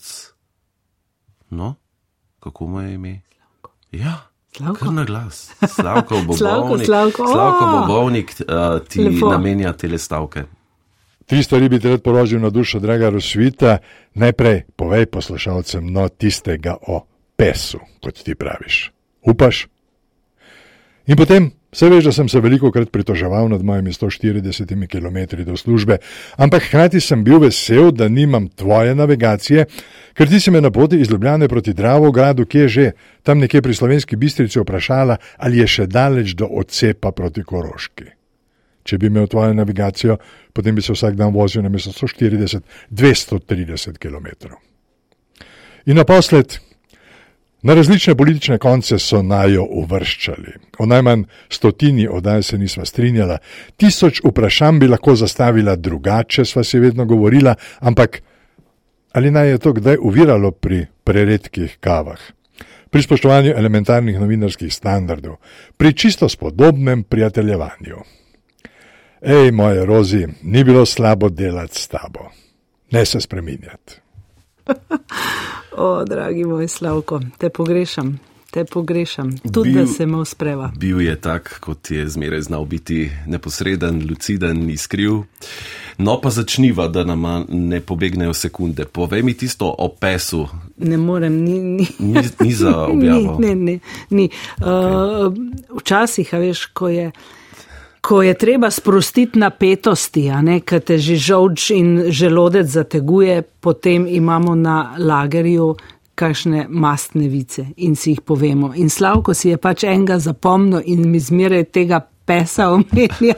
no, kako mu je ime? Ja, Slavko. na glas. Slavko bo bolnik, Slavko bo bolnik uh, ti Lepo. namenja te stavke. Tri stvari bi te rad položil na dušo, draga Rosvita. Najprej povej poslušalcem no tistega o pesu, kot ti praviš. Upaš? In potem Vse veš, da sem se veliko krat pritoževal nad mojimi 140 km do službe, ampak hkrati sem bil vesel, da nimam tvoje navigacije, ker ti si me na poti iz Ljubljane proti Dravogradu, ki je že tam nekje pri slovenski bistrici vprašala, ali je še daleč do odcepa proti Koroški. Če bi imel tvojo navigacijo, potem bi se vsak dan vozil na mesto 140-230 km. In naposled, Na različne politične konce so najo uvrščali. O najmanj stotini oddaj se nisva strinjala, tisoč vprašanj bi lahko zastavila drugače, sva si vedno govorila, ampak ali naj je to kdaj uviralo pri preredkih kavah? Pri spoštovanju elementarnih novinarskih standardov, pri čisto spodobnem prijateljevanju. Ej, moje rozi, ni bilo slabo delati s tabo, ne se spreminjati. O, dragi moj Slavko, te pogrešam, te pogrešam, tudi bil, da se me uspreva. Bil je tak, kot je zmeraj znal biti neposreden, luciden, iskriv. No, pa začniva, da nam ne pobegnejo sekunde. Povej mi tisto o pesu. Ne morem, ni, ni. ni, ni za objavo. Ni, ne, ne, ni. Okay. Uh, včasih, veš, ko je ko je treba sprostiti napetosti, ker te že žolč in želodec zateguje, potem imamo na lagerju kakšne mastne vice in si jih povemo. In Slavko si je pač enega zapomnil in mi zmeraj tega pesa omenja.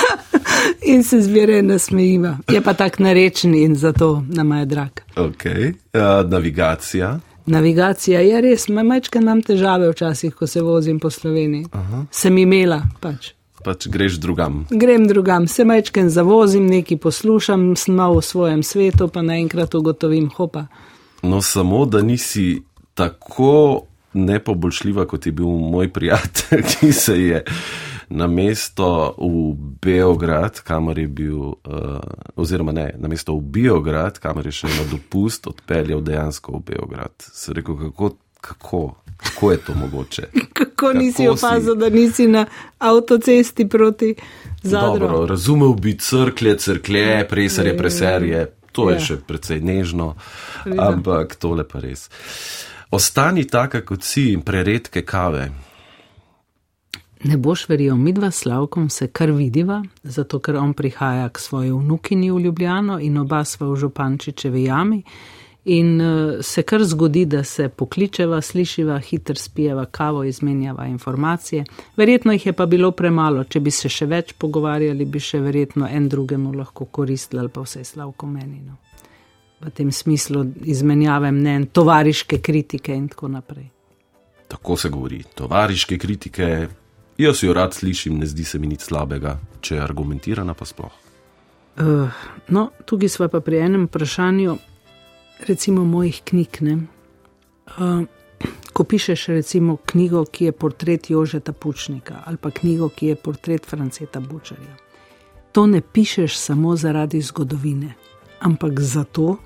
in se zmeraj nasmejiva. Je pa tak narečen in zato nam je drag. Ok, uh, navigacija. Navigacija je res, majčkaj imam težave včasih, ko se vozim po Sloveniji. Aha. Sem imela pač. Pač greš drugam. Grem drugam, se majčkaj zavozim, nekaj poslušam, sem v svojem svetu, pa naenkrat ugotovim, hopa. No, samo da nisi tako nepoboljšljiva, kot je bil moj prijatelj, ki se je na mesto v Beograd, kamor je bil, uh, oziroma ne, na mesto v Beograd, kamor je šel na dopust, odpeljal dejansko v Beograd. Se rekel, kako, kako, kako je to mogoče? kako nisi opazil, da nisi na avtocesti proti zadru? Dobro, razumel bi crklje, crklje, presarje, preserje. To je ja. še precej nežno, ampak tole pa res. Ostani taka kot si in preredke kave. Ne boš verjel, mi dva slavkom se kar vidiva, zato ker on prihaja k svoji vnukini v Ljubljano in oba sva v Župančičevi jami. In uh, se kar zgodi, da se pokličeva, slišiva, hitro spijeva kavo, izmenjava informacije. Verjetno jih je pa bilo premalo, če bi se še več pogovarjali, bi še verjetno en drugemu lahko koristili ali pa vse slavko menino. V tem smislu izmenjave mnen, tovariške kritike in tako naprej. Tako se govori, tovariške kritike, Jaz jo rad slišim, ne zdi se mi nič slabega, če je argumentirana, pa sploh. Uh, no, tukaj smo pa pri enem vprašanju, recimo mojih knjig. Uh, ko pišeš recimo knjigo, ki je portret Jožeta Pučnika ali pa knjigo, ki je portret Franceta Bučarja, to ne pišeš samo zaradi zgodovine, ampak zato,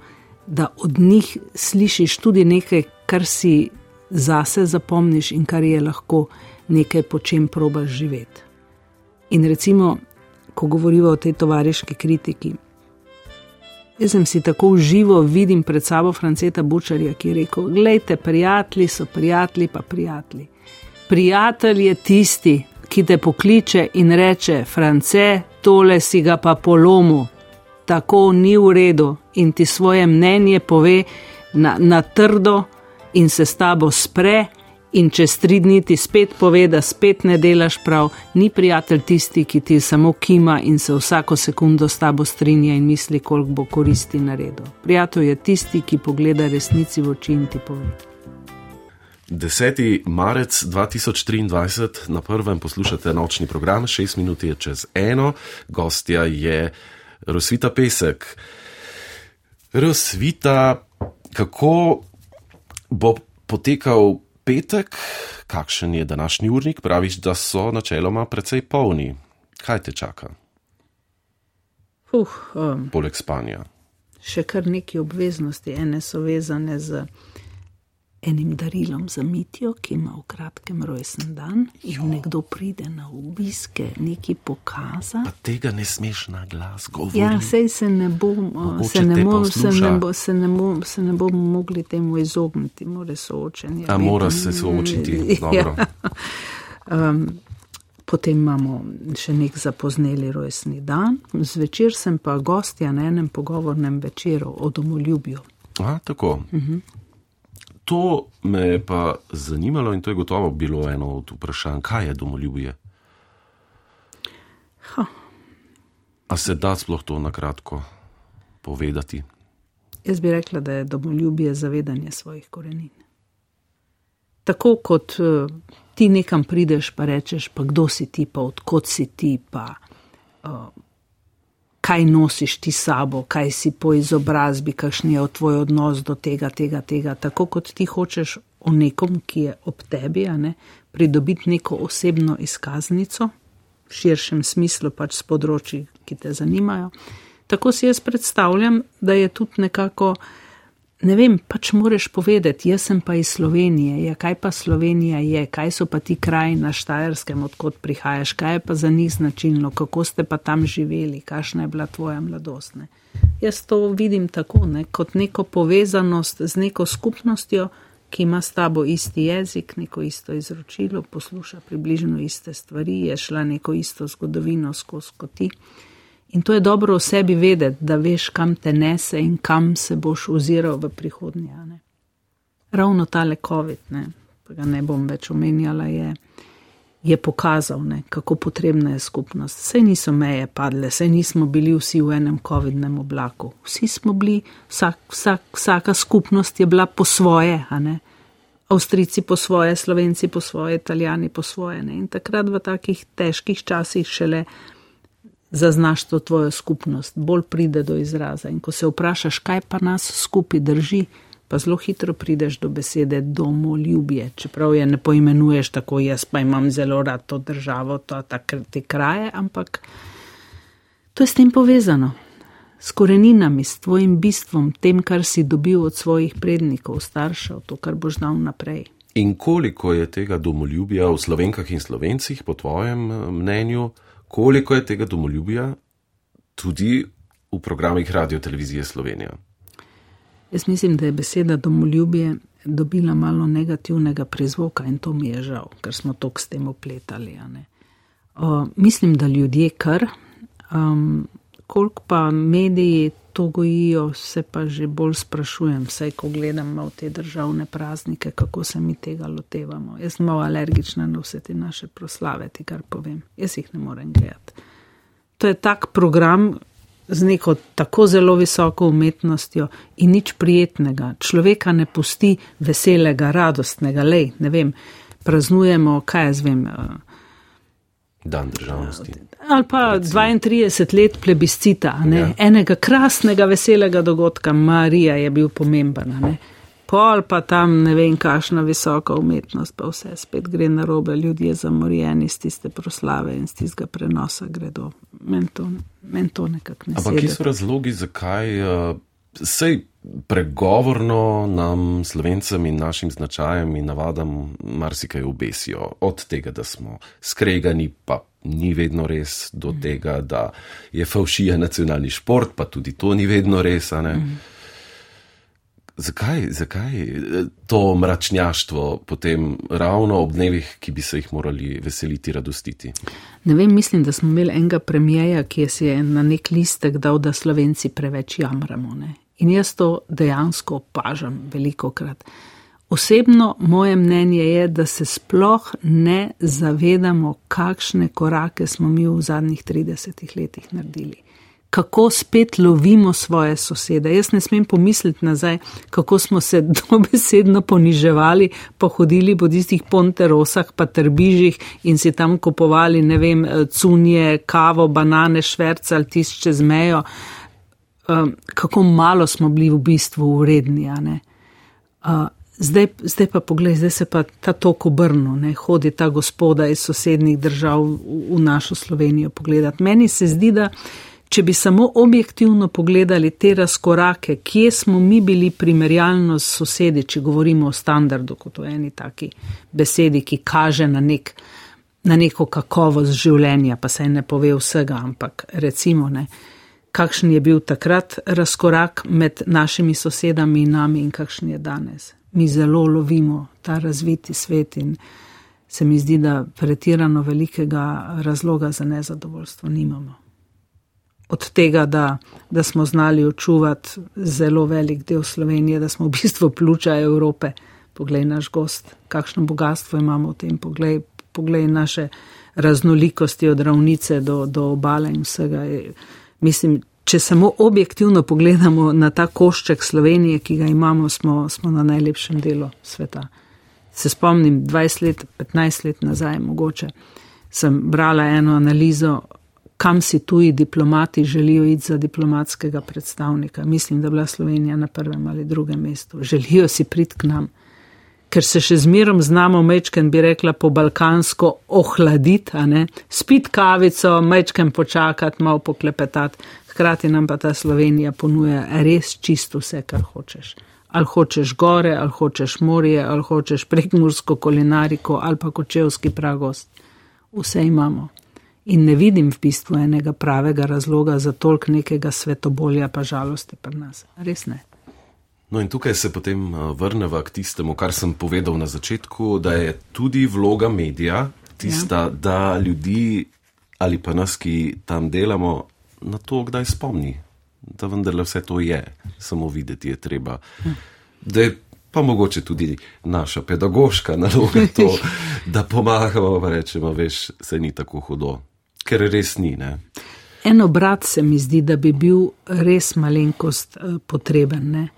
da od njih slišiš tudi nekaj, kar si zase zapomniš in kar je lahko nekaj, po čem probaš živeti. In recimo, ko govorimo o tej tovariški kritiki, jaz sem si tako uživo vidim pred sabo Franceta Bučarja, ki je rekel: Glejte, prijatelji so prijatelji, pa prijatelji. Prijatelj je tisti, ki te pokliče in reče: France, tole si ga pa polomu, tako ni v redu, in ti svoje mnenje pove na, na trdo in se s tabo spre in čez tri dni ti spet pove, da spet ne delaš prav, ni prijatelj tisti, ki ti samo kima in se vsako sekundo s tabo strinja in misli, koliko bo koristi naredil. Prijatelj je tisti, ki pogleda resnici v oči in ti pove. 10. marec 2023 na prvem poslušate nočni program, 6 minut je čez eno, gostja je Rosvita Pesek. Rosvita, kako bo potekal petek, kakšen je današnji urnik, praviš, da so načeloma precej polni. Kaj te čaka? Uh, um, Poleg spanja. Še kar nekaj obveznosti, ene so vezane z enim darilom za mitijo, ki ima v kratkem rojsten dan in jo. nekdo pride na obiske, neki pokaza. Pa tega ne smeš na glas govoriti. Ja, sej se ne bom, se ne, mo, se, ne bo, se, ne bo, se ne bomo mogli temu izogniti, mora soočenje. A mora se soočiti, dobro. Ja. Um, Potem imamo še nek zapozneli rojstni dan, zvečer sem pa gostja na enem pogovornem večeru o domoljubju. A, tako. Uh mhm. -huh. To me je pa zanimalo in to je gotovo bilo eno od vprašanj, kaj je domoljubje. Ha. A se da sploh to na kratko povedati? Jaz bi rekla, da je domoljubje zavedanje svojih korenin. Tako kot uh, ti nekam prideš, pa rečeš, pa kdo si ti, pa odkot si ti, pa uh, kaj nosiš ti sabo, kaj si po izobrazbi, kakšen je tvoj odnos do tega, tega, tega. Tako kot ti hočeš o nekom, ki je ob tebi, ne, pridobiti neko osebno izkaznico, v širšem smislu pač s področji, ki te zanimajo. Tako si jaz predstavljam, da je tudi nekako ne vem, pač moraš povedati, jaz sem pa iz Slovenije, ja, kaj pa Slovenija je, kaj so pa ti kraji na Štajerskem, odkot prihajaš, kaj je pa za njih značilno, kako ste pa tam živeli, kakšna je bila tvoja mladost. Ne. Jaz to vidim tako, ne, kot neko povezanost z neko skupnostjo, ki ima s tabo isti jezik, neko isto izročilo, posluša približno iste stvari, je šla neko isto zgodovino skozi kot ti. In to je dobro o sebi vedeti, da veš, kam te nese in kam se boš oziral v prihodnje. Ne? Ravno tale COVID, ne? pa ga ne bom več omenjala, je, je pokazal, ne, kako potrebna je skupnost. Sej niso meje padle, sej nismo bili vsi v enem COVID-nem oblaku. Vsi smo bili, vsak, vsak, vsaka skupnost je bila po svoje, a ne. Avstrici po svoje, Slovenci po svoje, Italijani po svoje. Ne. In takrat v takih težkih časih šele zaznaš to tvojo skupnost, bolj pride do izraza. In ko se vprašaš, kaj pa nas skupaj drži, pa zelo hitro prideš do besede domoljubje, čeprav je ne poimenuješ tako, jaz pa imam zelo rad to državo, to, ta, te kraje, ampak to je s tem povezano. S koreninami, s tvojim bistvom, tem, kar si dobil od svojih prednikov, staršev, to, kar boš dal naprej. In koliko je tega domoljubja v slovenkah in slovencih, po tvojem eh, mnenju, koliko je tega domoljubja tudi v programih Radio Televizije Slovenija? Jaz mislim, da je beseda domoljubje dobila malo negativnega prizvoka in to mi je žal, ker smo tok s tem opletali. Uh, mislim, da ljudje kar, um, koliko pa mediji to gojijo, se pa že bolj sprašujem, vsaj ko gledam v te državne praznike, kako se mi tega lotevamo. Jaz sem malo alergična na vse te naše proslave, ti kar povem. Jaz jih ne morem gledati. To je tak program, z neko tako zelo visoko umetnostjo in nič prijetnega. Človeka ne pusti veselega, radostnega, lej, ne vem, praznujemo, kaj jaz vem. Eh, Dan državnosti. Ali pa recimo. 32 let plebiscita, ja. enega krasnega, veselega dogodka, Marija je bil pomemben pol pa tam ne vem, kakšna visoka umetnost, pa vse spet gre na robe, ljudje zamorjeni z tiste proslave in z tistega prenosa gredo. Meni to, men to nekako ne. Ampak kje so razlogi, zakaj uh, sej pregovorno nam, slovencem in našim značajem in navadam, marsikaj obesijo. Od tega, da smo skregani, pa ni vedno res, do mm. tega, da je faušija nacionalni šport, pa tudi to ni vedno res. Zakaj, zakaj eh, to mračnjaštvo potem ravno ob dnevih, ki bi se jih morali veseliti, radostiti? Ne vem, mislim, da smo imeli enega premijeja, ki je si je na nek listek dal, da slovenci preveč jamramo. Ne? In jaz to dejansko opažam veliko krat. Osebno moje mnenje je, da se sploh ne zavedamo, kakšne korake smo mi v zadnjih 30 letih naredili kako spet lovimo svoje sosede. Jaz ne smem pomisliti nazaj, kako smo se dobesedno poniževali, pa hodili po tistih ponterosah, pa trbižih in si tam kupovali, ne vem, cunje, kavo, banane, šverce ali tisti čez mejo. Um, kako malo smo bili v bistvu uredni. Uh, zdaj, zdaj pa poglej, zdaj se pa ta tok obrnil, hodi ta gospoda iz sosednjih držav v, v našo Slovenijo pogledati. Meni se zdi, da Če bi samo objektivno pogledali te razkorake, kje smo mi bili primerjalno s sosedi, če govorimo o standardu, kot o eni taki besedi, ki kaže na, nek, na neko kakovost življenja, pa se ne pove vsega, ampak recimo ne, kakšen je bil takrat razkorak med našimi sosedami in nami in kakšen je danes. Mi zelo lovimo ta razviti svet in se mi zdi, da pretirano velikega razloga za nezadovoljstvo nimamo od tega, da, da smo znali očuvati zelo velik del Slovenije, da smo v bistvu pljuča Evrope. Poglej naš gost, kakšno bogatstvo imamo v tem, poglej, poglej naše raznolikosti od ravnice do, do obale in vsega. Mislim, če samo objektivno pogledamo na ta košček Slovenije, ki ga imamo, smo, smo na najlepšem delu sveta. Se spomnim, 20 let, 15 let nazaj, mogoče sem brala eno analizo kam si tuji diplomati želijo iti za diplomatskega predstavnika. Mislim, da je bila Slovenija na prvem ali drugem mestu. Želijo si priti k nam, ker se še zmerom znamo, mečken bi rekla po balkansko, ohladiti, spit kavico, mečken počakati, malo poklepetati. Hkrati nam pa ta Slovenija ponuja res čisto vse, kar hočeš. Ali hočeš gore, ali hočeš morje, ali hočeš prekmursko kulinariko, ali pa kočevski pragost. Vse imamo in ne vidim v bistvu enega pravega razloga za tolk nekega svetobolja, pa žalosti pri nas. Res ne. No, in tukaj se potem eh, vrnemo k tistemu, kar sem povedal na začetku, da je tudi vloga medija tista, ja. da ljudi ali pa nas, ki tam delamo, na to kdaj spomni, da vendarle vse to je, samo videti je treba. Da je pa mogoče tudi naša pedagoška naloga to, da pomagamo, pa rečemo, veš, se ni tako hudo, ker res ni. Ne? En obrat se mi zdi, da bi bil res malenkost eh, potreben. Ne?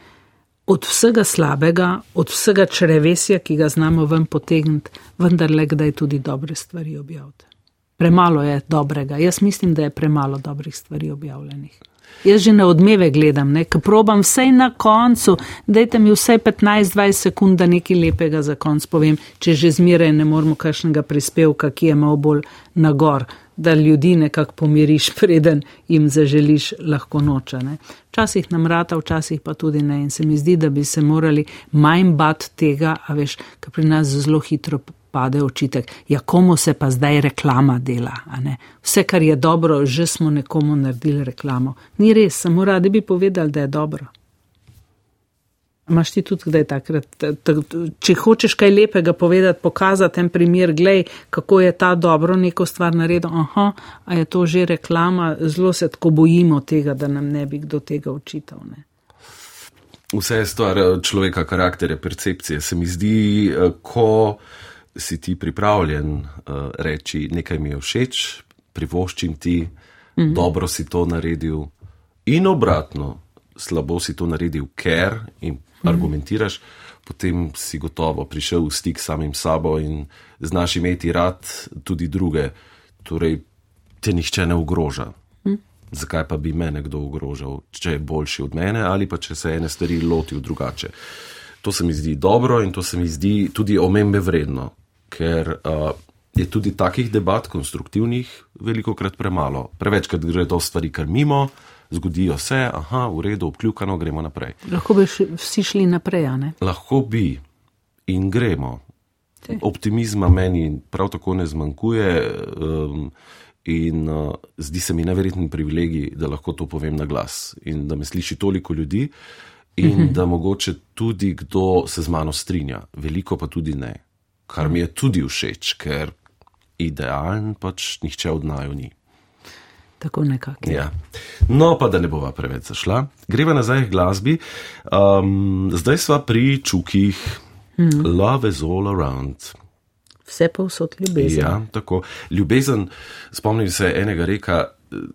Od vsega slabega, od vsega črevesja, ki ga znamo ven potegniti, vendar le kdaj tudi dobre stvari objaviti. Premalo je dobrega. Jaz mislim, da je premalo dobrih stvari objavljenih. Jaz že na odmeve gledam, ne, ko probam vse na koncu, dajte mi vsaj 15-20 sekund, da nekaj lepega za konc povem, če že zmeraj ne moramo kakšnega prispevka, ki je malo bolj nagor, da ljudi nekako pomiriš, preden jim zaželiš lahko noča. Ne. Včasih nam rata, včasih pa tudi ne. In se mi zdi, da bi se morali manj bat tega, a veš, kar pri nas zelo hitro pade očitek, ja, komu se pa zdaj reklama dela. Vse, kar je dobro, že smo nekomu naredili reklamo. Ni res, samo radi bi povedali, da je dobro. Maš ti tudi kdaj takrat, če hočeš kaj lepega povedati, pokazati en primer, glej, kako je ta dobro neko stvar naredil, aha, a je to že reklama, zelo se tako bojimo tega, da nam ne bi kdo tega očital. Ne. Vse je stvar eh, človeka, karakterja, percepcije. Se mi zdi, eh, ko si ti pripravljen uh, reči, nekaj mi je všeč, privoščim ti, mm -hmm. dobro si to naredil, in obratno, slabo si to naredil, ker in mm -hmm. argumentiraš, potem si gotovo prišel v stik s samim sabo in znaš imeti rad tudi druge. Torej, te nihče ne ogroža. Mm. Zakaj pa bi me nekdo ogrožal, če je boljši od mene ali pa če se ene stvari lotil drugače. To se mi zdi dobro in to se mi zdi tudi omembe vredno ker uh, je tudi takih debat, konstruktivnih, veliko krat premalo. Prevečkrat gre to stvari kar mimo, zgodijo se, aha, v redu, obkljukano, gremo naprej. Lahko bi vsi šli naprej, a ne? Lahko bi in gremo. Te. Optimizma meni prav tako ne zmanjkuje. Um, In uh, zdi se mi neverjeten privilegij, da lahko to povem na glas in da me sliši toliko ljudi, in uh mhm. -huh. da mogoče tudi kdo se z mano strinja, veliko pa tudi ne kar mi je tudi všeč, ker idealen pač nihče od naju ni. Tako nekako. Ja. No, pa da ne bova preveč zašla. Greva nazaj k glasbi. Um, zdaj sva pri čukih. Hmm. Love is all around. Vse pa vsot ljubezen. Ja, tako. Ljubezen, spomnim se enega reka,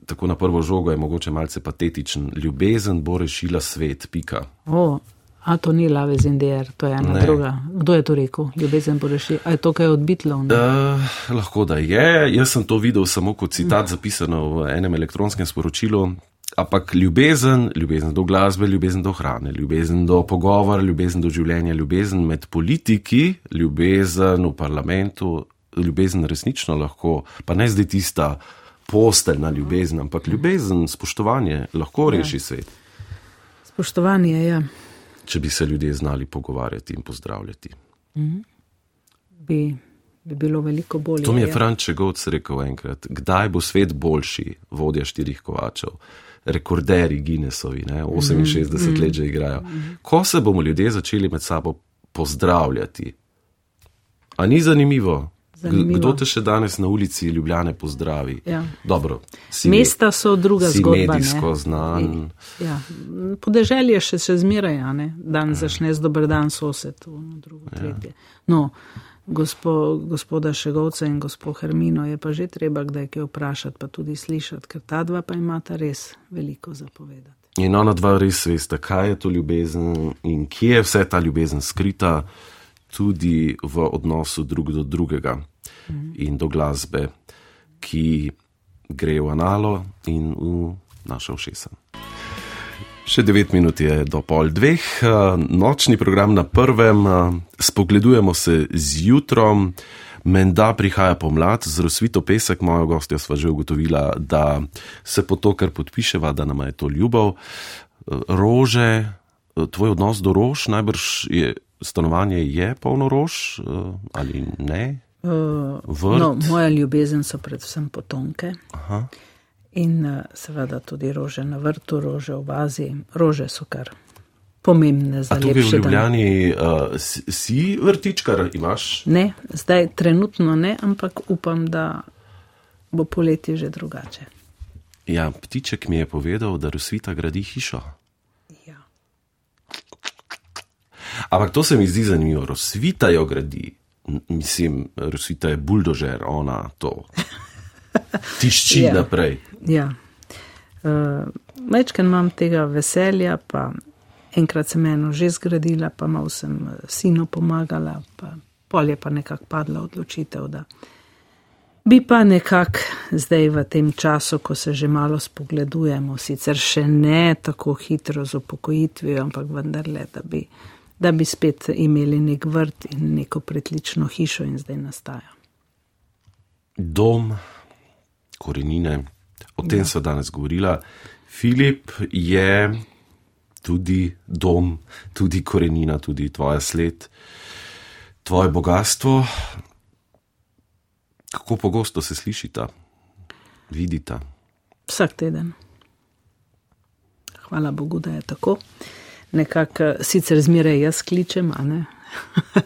tako na prvo žogo je mogoče malce patetičen. Ljubezen bo rešila svet, pika. O, A to ni Lave Zindier, to je ena ne. druga. Kdo je to rekel? Ljubezen bo rešil. A je to kaj od Bitlov? Uh, lahko da je. Jaz sem to videl samo kot citat zapisano v enem elektronskem sporočilu. Ampak ljubezen, ljubezen do glasbe, ljubezen do hrane, ljubezen do pogovora, ljubezen do življenja, ljubezen med politiki, ljubezen v parlamentu, ljubezen resnično lahko, pa ne zdaj tista posteljna ljubezen, ampak ljubezen, spoštovanje lahko ja. reši svet. Spoštovanje, ja če bi se ljudje znali pogovarjati in pozdravljati. Mm -hmm. bi, bi bilo veliko bolje. To mi je ja. Franče Govc rekel enkrat, kdaj bo svet boljši, vodja štirih kovačev, rekorderi Guinnessovi, ne? 68 mm -hmm. let že igrajo. Mm -hmm. Ko se bomo ljudje začeli med sabo pozdravljati, a ni zanimivo? Zanimivo. Kdo te še danes na ulici Ljubljane pozdravi? Ja. Dobro, si, Mesta so druga si zgodba. Medijsko ne? znan. Ja. Podeželje še se zmeraj, ne? dan ja. začne z dober dan sosed, drugo, ja. tretje. No, gospo, gospoda Šegovca in gospod Hermino je pa že treba kdaj kaj vprašati, pa tudi slišati, ker ta dva pa imata res veliko zapovedati. In ona dva res veste, kaj je to ljubezen in kje je vse ta ljubezen skrita tudi v odnosu drug do drugega mm. in do glasbe, ki gre v analo in v naša ušesa. Še devet minut je do pol dveh, nočni program na prvem, spogledujemo se z jutrom, menda prihaja pomlad, z rozsvito pesek, moja gostja sva že ugotovila, da se po to, kar podpiševa, da nam je to ljubov. Rože, tvoj odnos do rož najbrž je stanovanje je polno rož uh, ali ne? Uh, no, moja ljubezen so predvsem potonke. Aha. In uh, seveda tudi rože na vrtu, rože v vazi. Rože so kar pomembne za ljudi. Tudi v Ljubljani uh, si vrtičkar imaš? Ne, zdaj trenutno ne, ampak upam, da bo poletje že drugače. Ja, ptiček mi je povedal, da Rosvita gradi hišo. Ampak to se mi zdi zanimivo. Rosvita jo gradi. Mislim, Rosvita je buldožer, ona to tišči Ja. naprej. Ja. Uh, Mečken imam tega veselja, pa enkrat sem eno že zgradila, pa malo sem eh, sinu pomagala, pa pol je pa nekako padla odločitev, da bi pa nekako zdaj v tem času, ko se že malo spogledujemo, sicer še ne tako hitro z upokojitvijo, ampak vendarle, da bi, da bi spet imeli nek vrt in neko pritlično hišo in zdaj nastaja. Dom, korenine, o tem ja. so danes govorila. Filip je tudi dom, tudi korenina, tudi tvoja sled, tvoje bogatstvo. Kako pogosto se slišita, vidita? Vsak teden. Hvala Bogu, da je tako. Nekako eh, sicer zmeraj jaz kličem, a ne.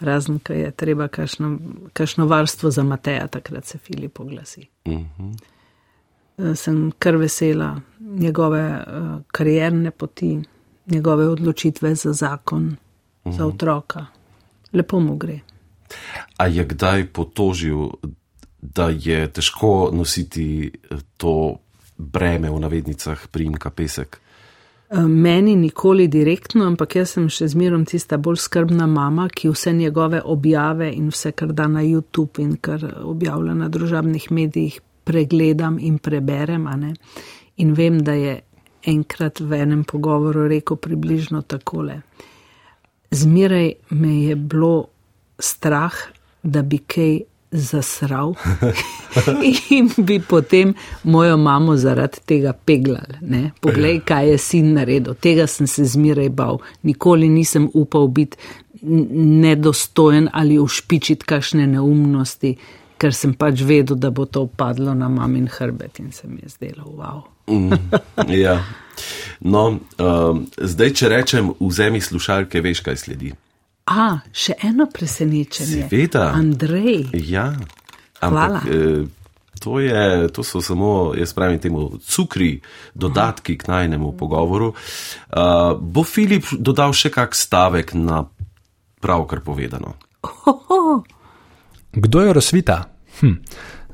Razen, ko je treba kakšno, kakšno varstvo za Mateja, takrat se Filip oglasi. Uh -huh. Eh, Sem kar vesela njegove uh, karierne poti, njegove odločitve za zakon, uh -huh. za otroka. Lepo mu gre. A je kdaj potožil, da je težko nositi to breme v navednicah primka pesek? Eh, Meni nikoli direktno, ampak jaz sem še zmerom tista bolj skrbna mama, ki vse njegove objave in vse, kar da na YouTube in kar objavlja na družabnih medijih, pregledam in preberem. In vem, da je enkrat v enem pogovoru rekel približno takole. Zmeraj me je bilo strah, da bi kaj zasral in bi potem mojo mamo zaradi tega peglal. Ne? Poglej, kaj je sin naredil. Tega sem se zmeraj bal. Nikoli nisem upal biti nedostojen ali ušpičiti kakšne neumnosti, ker sem pač vedel, da bo to padlo na mamin hrbet in se mi je zdelo, wow. Mm, ja. No, um, zdaj, če rečem, vzemi slušalke, veš, kaj sledi. A, še eno presenečenje. Seveda. Andrej, Ja, Hvala. ampak eh, to, je, to so samo, jaz pravim temu, cukri, dodatki k najnemu pogovoru. Uh, bo Filip dodal še kak stavek na pravkar povedano? Kdo je Rosvita? Hm.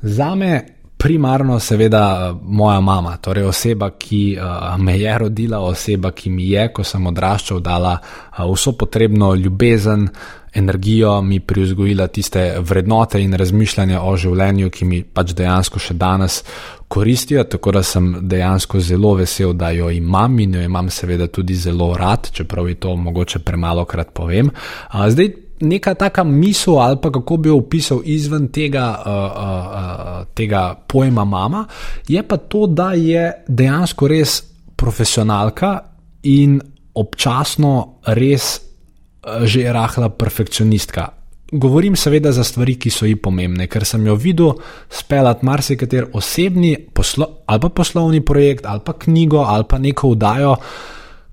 Za me primarno seveda moja mama, torej oseba, ki uh, me je rodila, oseba, ki mi je, ko sem odraščal, dala uh, vso potrebno ljubezen, energijo, mi privzgojila tiste vrednote in razmišljanja o življenju, ki mi pač dejansko še danes koristijo, tako da sem dejansko zelo vesel, da jo imam in jo imam seveda tudi zelo rad, čeprav je to mogoče premalo krat povem. Uh, zdaj, neka taka misel ali pa kako bi jo opisal izven tega, uh, uh, uh, tega pojma mama, je pa to, da je dejansko res profesionalka in občasno res uh, že rahla perfekcionistka. Govorim seveda za stvari, ki so ji pomembne, ker sem jo videl speljati marsikater osebni poslo, ali pa poslovni projekt, ali pa knjigo, ali pa neko vdajo.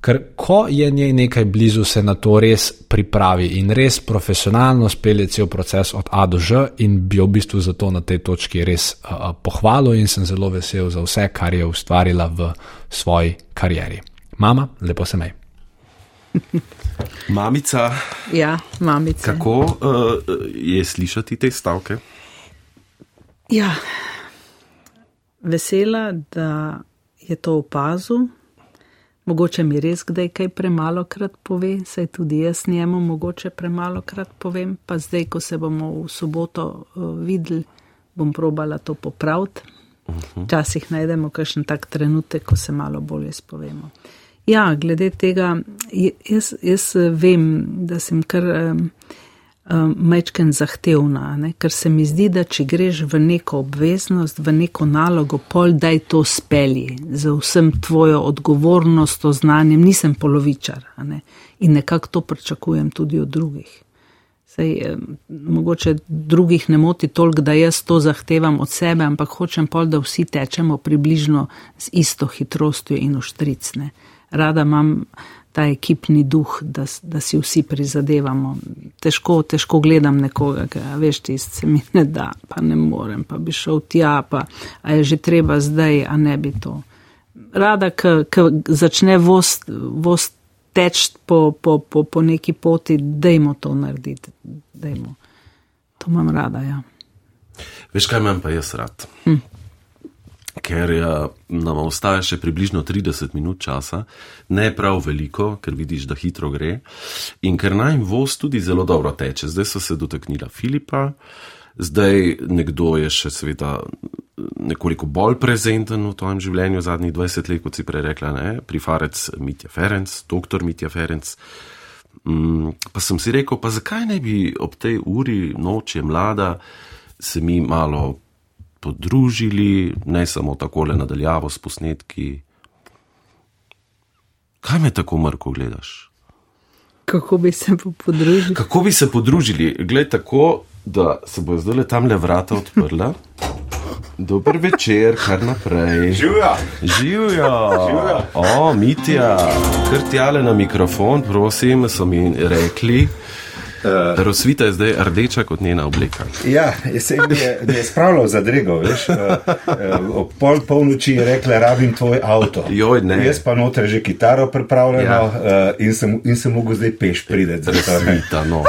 Ker ko je njej nekaj blizu, se na to res pripravi in res profesionalno spelje cel proces od A do Ž, in bi jo v bistvu zato na tej točki res uh, pohvalil in sem zelo vesel za vse, kar je ustvarila v svoji karieri. Mama, lepo se mej. Mamica, ja, mamica. kako uh, je slišati te stavke? Ja, vesela, da je to opazil. Mogoče mi res kdaj kaj premalo krat pove, saj tudi jaz njemu mogoče premalo krat povem, pa zdaj, ko se bomo v soboto uh, videli, bom probala to popraviti. Včasih najdemo kakšen tak trenutek, ko se malo bolje spovemo. Ja, glede tega, jaz, jaz eh, vem, da sem kar um, um, mečken zahtevna, ne? ker se mi zdi, da če greš v neko obveznost, v neko nalogo, pol daj to spelji z vsem tvojo odgovornostjo, znanjem, nisem polovičar ne? in nekako to pričakujem tudi od drugih. Sej, eh, mogoče drugih ne moti toliko, da jaz to zahtevam od sebe, ampak hočem pol, da vsi tečemo približno z isto hitrostjo in uštricne. Rada imam ta ekipni duh, da, da si vsi prizadevamo. Težko, težko gledam nekoga, ki veš, tist se mi ne da, pa ne morem, pa bi šel tja, pa je že treba zdaj, a ne bi to. Rada, ki začne vost, vost teč po, po, po, po neki poti, dajmo to narediti. Dejmo. To imam rada. Ja. Veš, kaj imam pa jaz rad? Hm. Ker ja, nam ostaja še približno 30 minut časa, ne prav veliko, ker vidiš, da hitro gre. In ker naj voz tudi zelo dobro teče, zdaj so se dotaknila Filipa, zdaj nekdo je še seveda nekoliko bolj prezenten v tvojem življenju zadnjih 20 let, kot si prej rekla, ne? prifarec Mitja Ferenc, doktor Mitja Ferenc. Mm, pa sem si rekel, pa zakaj ne bi ob tej uri, noč je mlada, se mi malo podružili, ne samo tako le nadaljavo s posnetki. Kaj me tako mrko gledaš? Kako bi se podružili? Kako bi se podružili? Glej, tako, da se bo zdaj le tam le vrata odprla. Dober večer, kar naprej. Živijo. Živijo. O, Mitja, kar tjale na mikrofon, prosim, so mi rekli. Uh, Rosvita je zdaj rdeča kot njena obleka. Ja, se je, je spravljal za drego, veš. Uh, uh, ob pol polnoči je rekla, rabim tvoj avto. Joj, ne. Jaz pa noter že kitaro pripravljeno ja. uh, in, sem, in sem mogel zdaj peš prideti. Rosvita, no.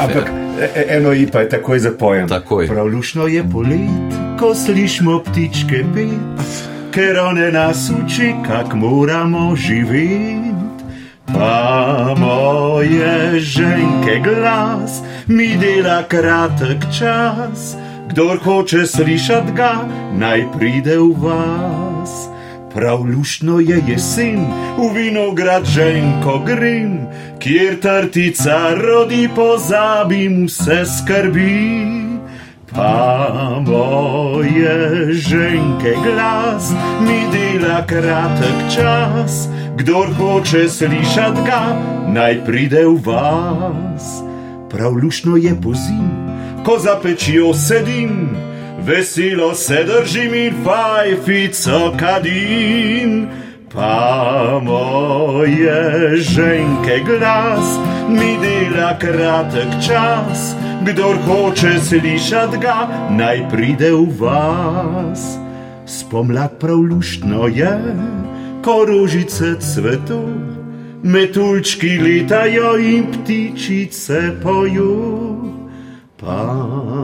Ampak e, eno i pa je takoj zapojem. Takoj. Prav lušno je polet, ko slišmo ptičke pet, ker one nas uči, kak moramo živeti. Pa moje ženke glas mi dela kratek čas, kdor hoče slišati ga, naj pride v vas. Prav lušno je jesen, v vinograd ženko grem, kjer trtica rodi, pozabim vse skrbi. Pa moje ženke glas mi dela kratek čas, Kdor hoče slišati ga, naj pride v vas. Prav lušno je pozim, ko za pečijo sedim, veselo se držim in fajfico kadim. Pa moje ženke glas mi dela kratek čas, kdor hoče slišati ga, naj pride v vas. Spomlad prav lušno je ko rožice cvetu, metuljčki letajo in ptičice pojo. Pa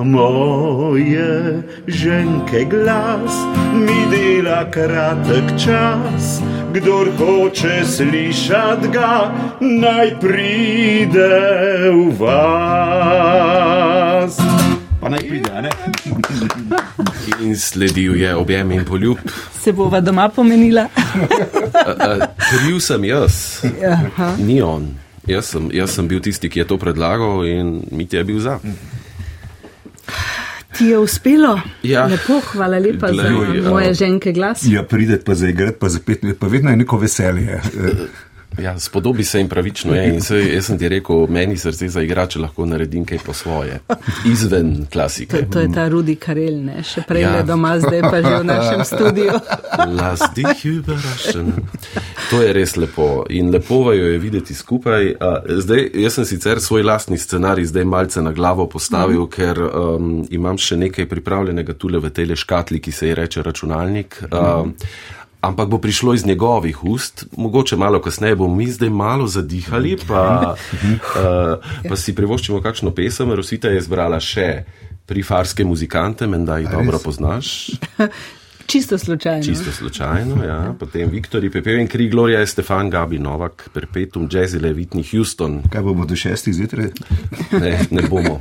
moje ženke glas mi dela kratek čas, kdor hoče slišati ga, naj pride v vas. In sledil je objem in poljub. Se bova doma pomenila? Kriv sem jaz, ni on. Jaz sem, jaz sem bil tisti, ki je to predlagal, in mi ti je bil za. Ti je uspelo? Ja. Lepo, hvala lepa Glej, za moje ženke glas. Ja, pridete pa za igrat, pa za pet minut, pa vedno je neko veselje. Ja, spodobi se jim pravično. Je. In se, jaz sem ti rekel, meni srce za igrače lahko naredim kaj po svoje. Izven klasike. To, to je ta Rudi Karel, ne? še prej ja. doma, zdaj pa že v našem studiu. to je res lepo. In lepo jo je videti skupaj. Zdaj, jaz sem sicer svoj lastni scenarij zdaj malce na glavo postavil, mm. ker um, imam še nekaj pripravljenega tule v tej škatli, ki se ji reče računalnik. Mm. Um, ampak bo prišlo iz njegovih ust, mogoče malo kasneje bomo mi zdaj malo zadihali, pa, uh, pa si privoščimo kakšno pesem. Rosita je izbrala še prifarske muzikante, menda jih dobro poznaš. Čisto slučajno. Čisto slučajno, ja. Potem Viktor, Pepe in Kri, Gloria, Stefan, Gabi, Novak, Perpetuum, Jazzile, Whitney Houston. Kaj bomo do šestih zjutraj? Ne, ne bomo.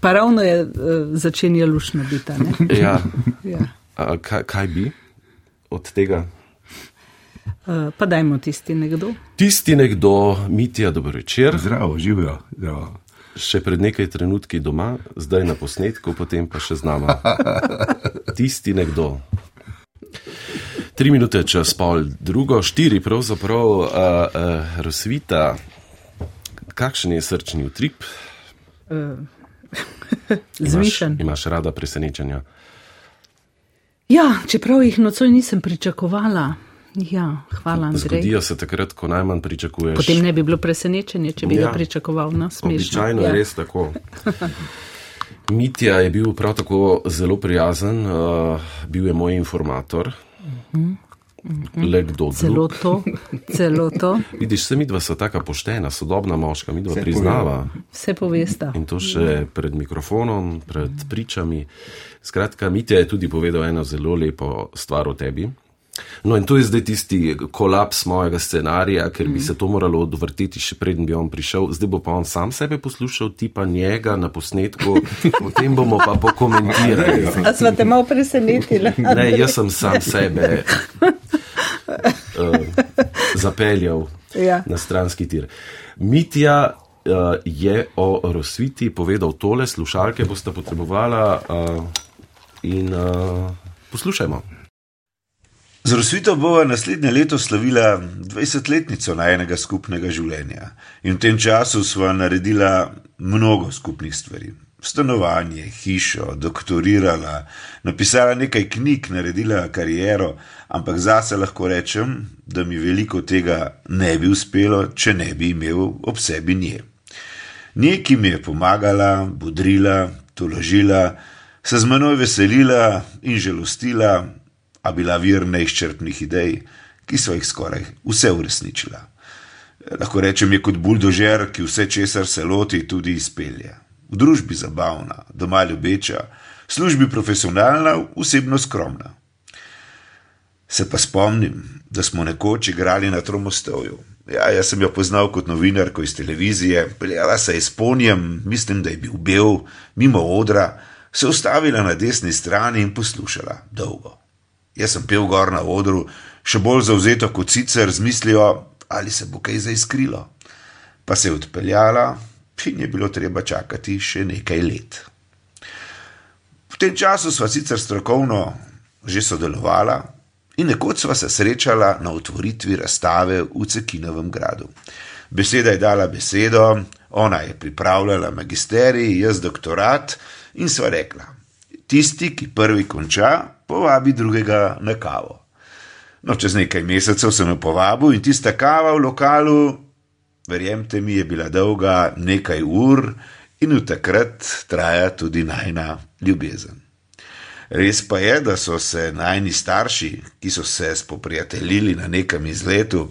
Pa ravno je uh, začenjalo lušno biti. Ja. ja. Kaj, kaj bi od tega? Uh, pa dajmo tisti nekdo. Tisti nekdo, Mitja, dobro večer. Zdravo, živijo. Zdravo. Še pred nekaj trenutki doma, zdaj na posnetku, potem pa še z nami. Tisti nekdo. Tri minute čas pol, drugo, štiri, pravzaprav, uh, uh, razvita. Kakšen je srčni utrip? Uh, Zmišljen. Imaš, imaš rada presenečenja? Ja, čeprav jih nocoj nisem pričakovala. Ja, hvala, Andrej. Zgodijo se takrat, ko najmanj pričakuješ. Potem ne bi bilo presenečenje, če bi ja. ga pričakoval na smisel. Običajno ja. je res tako. Mitja je bil prav tako zelo prijazen, uh, bil je moj informator. Uh -huh. le kdo Celo drug. to, celo to, Vidiš, se mi dva sta taka poštena, sodobna moška, mi dva Vse priznava. vse povesta. In to še pred mikrofonom, pred pričami. Skratka, Mitja je tudi povedal eno zelo lepo stvar o tebi. No, in to je zdaj tisti kolaps mojega scenarija, ker bi se to moralo odvrteti, še preden bi on prišel. Zdaj bo pa on sam sebe poslušal, ti pa njega na posnetku, potem bomo pa pokomentirali. A smo te malo presenetili? Ne, jaz sem sam sebe uh, zapeljal Ja. na stranski tir. Mitja uh, je o Rosviti povedal tole, slušalke boste potrebovala uh, in uh, poslušajmo. Z Rosvito bova naslednje leto slavila 20-letnico najenega skupnega življenja. In v tem času sva naredila mnogo skupnih stvari. Stanovanje, hišo, doktorirala, napisala nekaj knjig, naredila kariero, ampak zase lahko rečem, da mi veliko tega ne bi uspelo, če ne bi imel ob sebi nje. Nje, ki mi je pomagala, budrila, tolažila, se z menoj veselila in žalostila, a bila vir neizčrpnih idej, ki so jih skoraj vse uresničila. Lahko rečem, je kot buldožer, ki vse česar se loti, tudi izpelje. V družbi zabavna, doma ljubeča, v službi profesionalna, osebno skromna. Se pa spomnim, da smo nekoč igrali na Tromostovju. Ja, jaz sem jo poznal kot novinarko iz televizije, peljala se je s ponjem, mislim, da je bil bel, mimo odra, se ustavila na desni strani in poslušala dolgo. Jaz sem pel gor na odru, še bolj zauzeto kot sicer, z mislijo, ali se bo kaj zaiskrilo. Pa se je odpeljala in je bilo treba čakati še nekaj let. V tem času sva sicer strokovno že sodelovala in nekoč sva se srečala na otvoritvi razstave v Cekinovem gradu. Beseda je dala besedo, ona je pripravljala magisterij, jaz doktorat in sva rekla: Tisti, ki prvi konča, povabi drugega na kavo. No, čez nekaj mesecev sem jo povabil in tista kava v lokalu, verjemite mi, je bila dolga nekaj ur in v takrat traja tudi najna ljubezen. Res pa je, da so se najni starši, ki so se spoprijateljili na nekem izletu,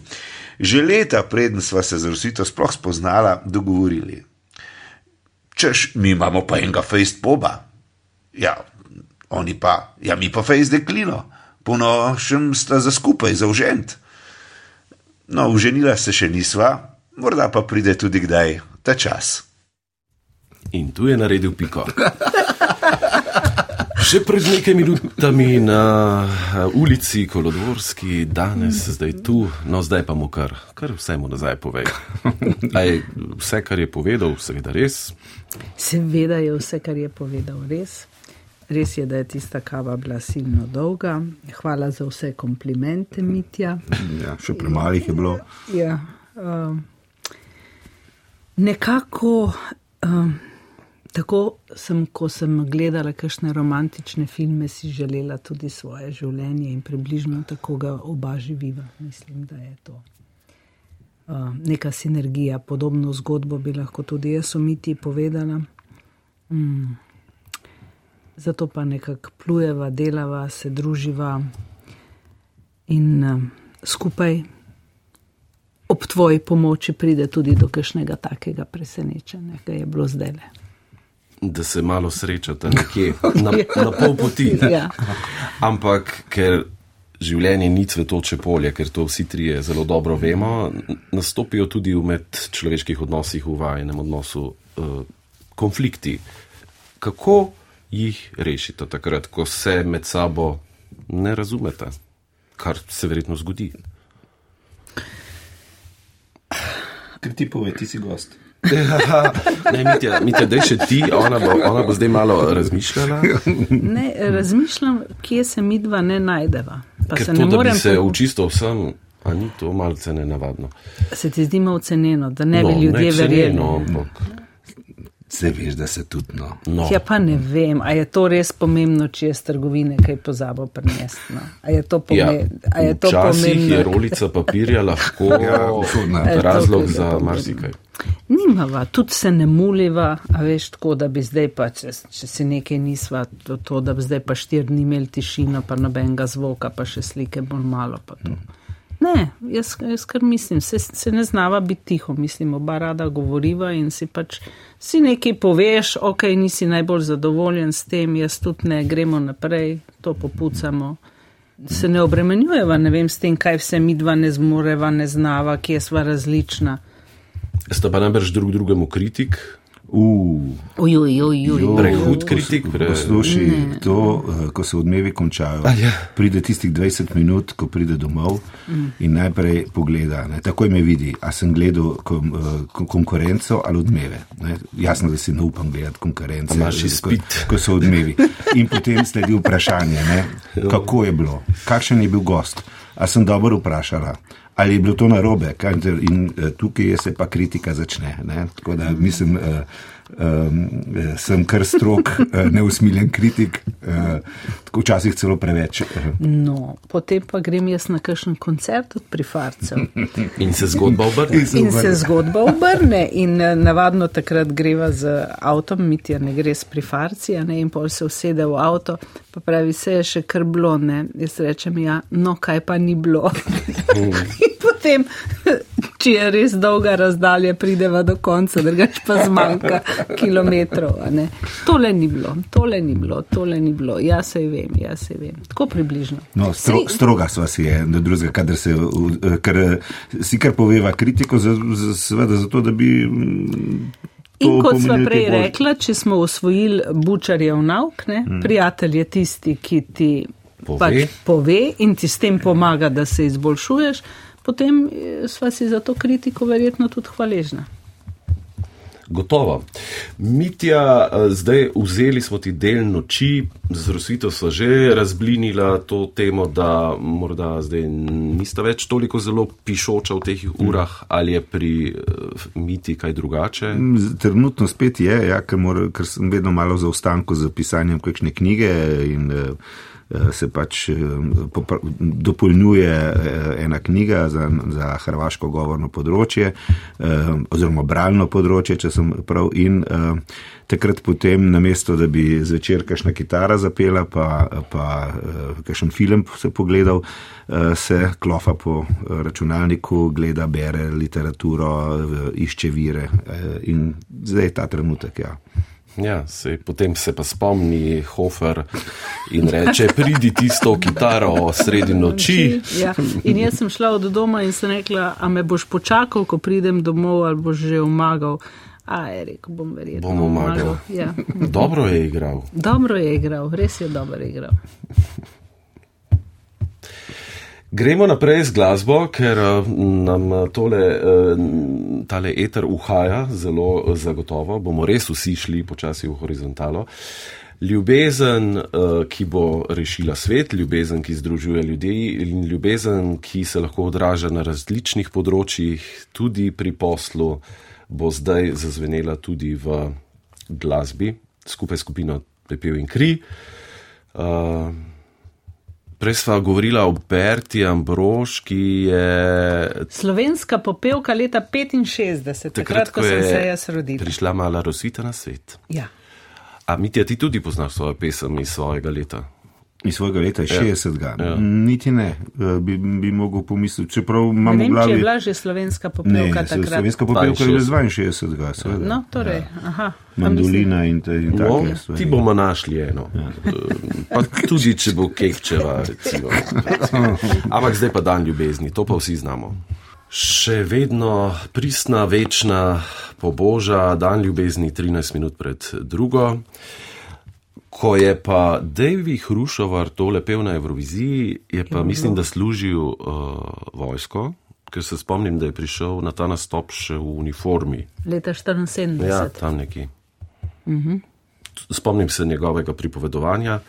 že leta preden sva se z Rusito sploh spoznala, dogovorili. Češ, mi imamo pa enega fejst poba. Ja, oni pa, ja, mi pa fejst deklino, ponošem sta za skupaj, za užent. No, uženila se še nisva, morda pa pride tudi kdaj ta čas. In tu je naredil piko. Še pred nekaj minutami na eh, ulici Kolodvorski, danes, zdaj tu, no zdaj pa mu kar, kar vse mu nazaj pove. Aj, vse, kar je povedal, seveda res. Seveda je vse, kar je povedal, res. Res je, da je tista kava bila silno dolga. Hvala za vse komplimente, Mitja. Ja, še premalih je bilo. Ja, um, nekako, um, tako sem, ko sem gledala kakšne romantične filme, si želela tudi svoje življenje in približno tako ga oba živiva. Mislim, da je to. Uh, neka sinergija, podobno zgodbo bi lahko tudi jaz omiti povedala. Mm. Zato pa nekako plujeva, delava, se druživa in uh, skupaj ob tvoji pomoči pride tudi do kakšnega takega presenečenja, ki je bilo zdaj le. Da se malo srečate nekje na, na pol poti. Ja. Ampak ker življenje ni cvetoče polje, ker to vsi trije zelo dobro vemo, nastopijo tudi v medčloveških odnosih, v vajenem odnosu uh, konflikti. Kako jih rešite takrat, ko se med sabo ne razumete, kar se verjetno zgodi? Kaj ti pove, ti si gost? ne, Mitja, Mitja, daj še ti, ona bo, ona bo zdaj malo razmišljala. Ne, razmišljam, kje se mi dva ne najdeva. Pa Ker se to, ne da bi morem se učisto vsem, a ni to malce nenavadno. Se ti zdi malo ceneno, da ne bi no, ljudje verjeli. ampak Se veš, da se tudi no. No. Ja, pa ne vem, a je to res pomembno, če je z trgovine kaj pozabo prinesti. No? A je to, Ja, pome a je to včasih pomembno? je rolica papirja lahko Ja, razlog za marsikaj. Nimava, tudi se ne muliva, a veš tako, da bi zdaj pa, če, če si nekaj nisva, to, to, da bi zdaj pa štir dni imeli tišino, pa nobenega zvoka, pa še slike bolj malo. Ne, jaz, jaz kar mislim, se, se ne znava biti tiho, mislim, oba rada govoriva in si pač si nekaj poveš, ok, nisi najbolj zadovoljen s tem, jaz tudi ne, gremo naprej, to popucamo. Se ne obremenjujeva, ne vem, s tem, kaj vse midva ne zmoreva, ne znava, kje sva različna. Sta pa najbrž drug drugemu kritik, prehud kritik. Pre... Poslušaj, to, eh, ko se odmevi končajo, ja. pride tistih 20 minut, ko pride domov in najprej pogleda. Ne, takoj me vidi, a sem gledal kom, eh, kon- konkurenco ali odmeve. Ne. Jasno, da si ne upam gledati konkurence, A? Ko, ko so odmevi. In potem sledi vprašanje, ne, kako je bilo, kakšen je bil gost, a sem dobro vprašala. Ali je bilo to narobe? In eh, tukaj se pa kritika začne. Ne? Tako da mislim, eh, um, sem kar strok, eh, neusmiljen kritik, tako včasih celo preveč. eh. No, potem pa grem jaz na kakšen koncert od prifarcev In se zgodba obrne. in se zgodba obrne. In navadno takrat greva z avtom, Mitja ne gre s prifarci, a ne, in pol se usede v avto, pa pravi, se je še kar bilo, ne. Jaz rečem, ja, no, kaj pa ni bilo. in potem, če je res dolga razdalja, prideva do konca, drugač pa zmanjka kilometrov. Tole ni bilo, tole ni bilo, tole ni bilo. Ja, se vem, ja, se vem. Tako približno. No, stro, Sej- stroga sva si je do drugega, kadar se, eh, ker eh, si kar poveva kritiko, za, za, seveda zato, da bi. mm, In kot sva prej bolj- rekla, če smo usvojili bučarjev nauk, ne, mm. prijatelj je tisti, ki ti Pove. pač pove in ti s tem pomaga, da se izboljšuješ, potem eh, sva si za to kritiko verjetno tudi hvaležna. Gotovo. Mitja, eh, zdaj vzeli smo ti del noči, z Rosito sva že razblinila to temo, da morda zdaj nista več toliko zelo pišoča v teh urah, ali je pri eh, Miti kaj drugače. Z- Trenutno spet je, ja, ker, mora, ker sem vedno malo v zaostanku z pisanjem kakšne knjige in eh, se pač eh, dopolnjuje eh, ena knjiga za, za hrvaško govorno področje eh, oziroma bralno področje, če sem prav in eh, takrat potem namesto, da bi zvečer kakšna kitara zapela, pa, pa eh, kakšen film se pogledal, eh, se klofa po eh, računalniku, gleda, bere literaturo, eh, išče vire eh, in zdaj je ta trenutek, ja. Ja, se, potem se pa spomni Hofer in reče: Pridi tisto kitaro sredi noči. Ja. In jaz sem šla od doma in sem rekla, a me boš počakal, ko pridem domov, ali boš že umagal. A je rekel, bom verjetno. Bom umagal. Ja. Dobro je igral. Dobro je igral, res je dobro igral. Gremo naprej z glasbo, ker eh, nam eh, tole, eh, tale eter uhaja zelo zagotovo. Bomo res vsi šli počasi v horizontalo. Ljubezen, ki bo rešila svet, ljubezen, ki združuje ljudi in ljubezen, ki se lahko odraža na različnih področjih, tudi pri poslu, bo zdaj zazvenela tudi v glasbi, skupaj s skupino Pepel in Kri. Uh, Prej sva govorila o Berti Ambrož, ki je Slovenska popevka leta 65, takrat, ko sem se jaz rodila. prišla mala Rosita na svet. Ja. A Mitja, ti tudi poznaš svojo pesem iz svojega leta? Iz svojega leta 60. Ja. Niti ne, eh, bi, bi mogel pomisliti, čeprav Ne imam v vem, če je glavi. bila že slovenska Ne, popevka se- takrat. slovenska popevka je bila iz 62. seveda. No, torej, aha. Pa Mandolina in, te- in No, take stvari. ti bomo našli eno. Ja. Pa tudi, če bo kekčeva, recimo. Ampak zdaj pa dan ljubezni, to pa vsi znamo. Še vedno pristna, večna, poboža, dan ljubezni 13 minut pred drugo. Ko je pa David Hrušovar tole pel na Evroviziji, je pa mislim, da služil uh, vojsko, ker se spomnim, da je prišel na ta nastop še v uniformi. Leta 74. Ja, tam nekje. Spomnim se njegovega pripovedovanja.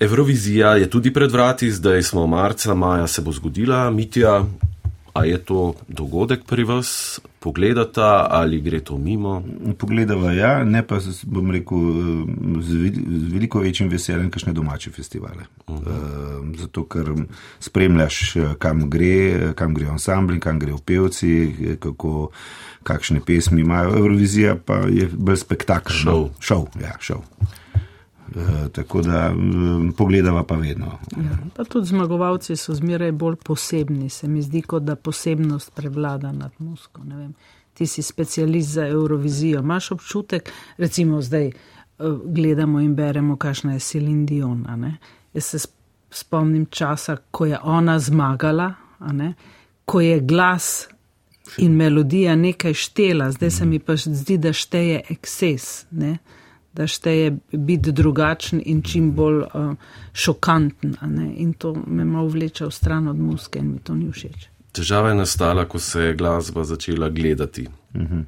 Evrovizija je tudi pred vrati, zdaj smo marca, maja se bo zgodila. Mitja, a je to dogodek pri vas pogledata ali gre to mimo? Pogledava, ja, ne pa bom rekel z, z veliko večjim veseljem, kakšne domače festivale. Uh -huh. Zato, ker spremljaš, kam gre, kam gre ansambl, kam gre pevci, kako, kakšne pesmi imajo. Eurovizija pa je bolj spektakel. Šov. Šov, ja, šov. Uh, tako da um, pogledava pa vedno. Ja, pa tudi zmagovalci so zmeraj bolj posebni, se mi zdi, kot da posebnost prevlada nad Moskvo. Ti si specialist za Eurovizijo. Imáš občutek, recimo zdaj uh, gledamo in beremo, kakšna je Celine Dion. Jaz se spomnim časa, ko je ona zmagala, ko je glas in melodija nekaj štela, zdaj se mi pa zdi, da šteje ekses. Ne? Da šteje biti drugačen in čim bolj uh, šokanten. In to me malo vleče v stran od muske in mi to ni všeč. Težava je nastala, ko se je glasba začela gledati. Uh -huh.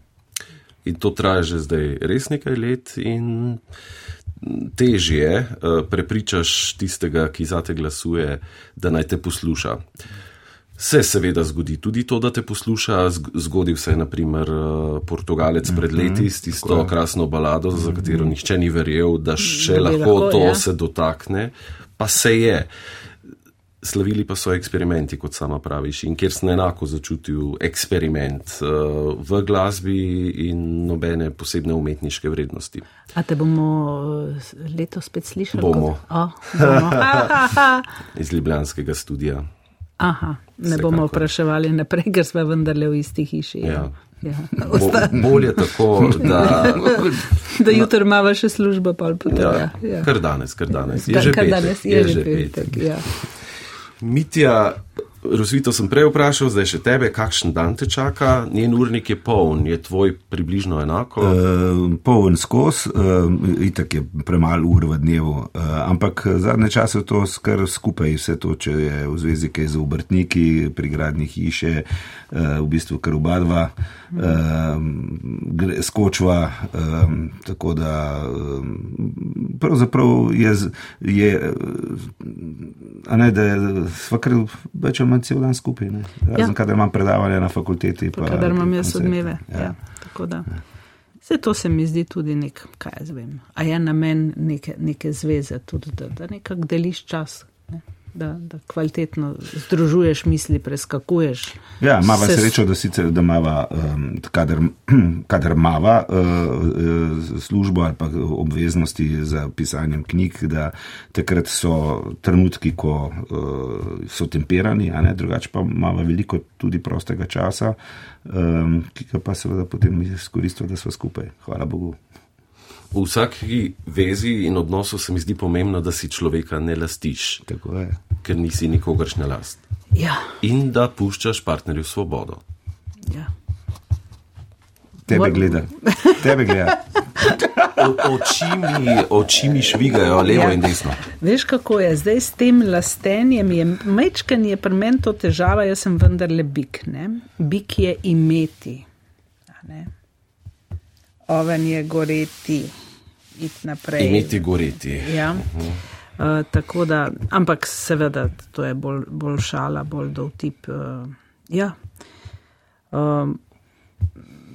In to traja že zdaj res nekaj let, in težje je uh, prepričaš tistega, ki za te glasuje, da naj te posluša. Uh, Se seveda zgodi tudi to, da te posluša. Zgodil se je naprimer eh, Portugalec pred mhm, leti s tisto krasno balado, za katero mhm. nihče ni verjel, da še lahko to ja. se dotakne. Pa se je. Slavili pa so eksperimenti, kot sama praviš, in kjer sem enako začutil eksperiment uh, v glasbi in nobene posebne umetniške vrednosti. A te bomo eh, letos spet slišali? Bomo. Kot... Oh, bomo. Iz Ljubljanskega studia. Aha, ne Vsekako. bomo vpraševali naprej, ker smo vendarle v isti hiši. Ja. Ja. Bo, bolje tako, da. da jutri imamo še službo, pa tudi. Ja, ja. Kar danes, kar danes. Je da, že kar petek, danes je, je že petek. petek ja. Mitja, Rozvito sem prej vprašal, zdaj še tebe, kakšen dan te čaka, njen urnik je poln, je tvoj približno enako? Uh, poln skos, uh, itak je premalo ur v dnevu, uh, ampak zadnje čase to skar skupaj, vse to, če je v zvezi kaj z obrtniki, pri gradni hiše, uh, v bistvu kar oba dva, uh, skočva, uh, tako da uh, pravzaprav je, je a ne, da je svakar več imam cel dan skupaj. Razen, ja. kadar imam predavanje na fakulteti. Pa, kadar imam jaz odmeve. Ja. Ja, tako da. Ja. Vse to se mi zdi tudi nek, kaj jaz vem. A je namen neke, neke zveze, tudi da, da nekako deliš čas. Da, da kvalitetno združuješ misli, preskakuješ. Ja, imamo se... srečo, da sicer da mava, um, kadar, kadar mava uh, službo ali pa obveznosti za pisanjem knjig, da takrat so trenutki, ko uh, so temperani, a ne drugače pa mava veliko tudi prostega časa, um, ki ga pa seveda potem izkoristimo, da smo skupaj. Hvala Bogu. V vsaki vezi in odnosu se mi zdi pomembno, da si človeka ne lastiš, ker nisi nikogaršna last. Ja. In da puščaš partnerju svobodo. Ja. Tebe gleda. Tebe gleda. Oči mi, oči mi švigajo levo ja. in desno. Veš, kako je zdaj s tem lastenjem? Mečken je pri meni to težava, jaz sem vendarle bik. Ne? Bik je imeti. Ne? Oven je goreti, iti naprej. Imeti goreti. Ja. Uh -huh. Uh, tako da, ampak seveda, to je bolj, bolj šala, bolj dol tip. Uh, ja. uh,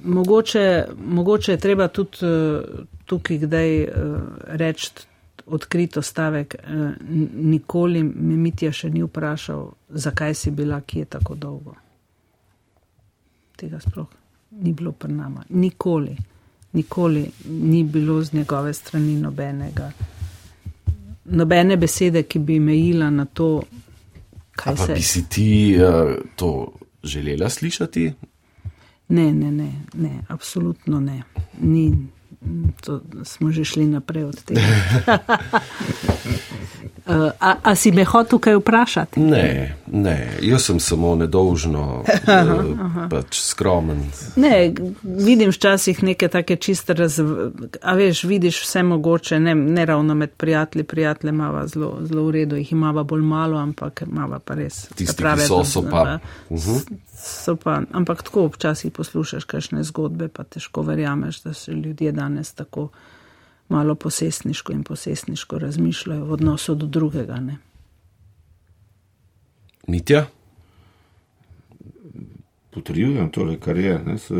mogoče, mogoče je treba tudi uh, tukaj kdaj uh, reči odkrito stavek. Uh, nikoli me Mitja še ni vprašal, zakaj si bila kje tako dolgo. Tega sploh ni bilo pri nama. Nikoli nikoli ni bilo z njegove strani nobenega, nobene besede, ki bi mejila na to, kaj se. Bi si ti uh, to želela slišati? Ne, ne, ne, ne, absolutno ne. Ni, to smo že šli naprej od tega. Uh, a, a si me hotel tukaj vprašati? Ne, ne, jaz sem samo nedolžno, aha, uh, aha. pač skromen. Ne, vidim včasih neke take čiste razve, a veš, vidiš vse mogoče, ne, ne ravno med prijatelji, prijatelje imava zelo, zelo v redu, jih imava bolj malo, ampak imava pa res. Tisti, ki so, so pa. Uh -huh. So pa, ampak tako včasih poslušaš kakšne zgodbe, pa težko verjameš, da so ljudje danes tako malo posestniško in posestniško razmišljajo v odnosu do drugega. Ne? Mitja? Potrjujem tole, kar je. Ne, se,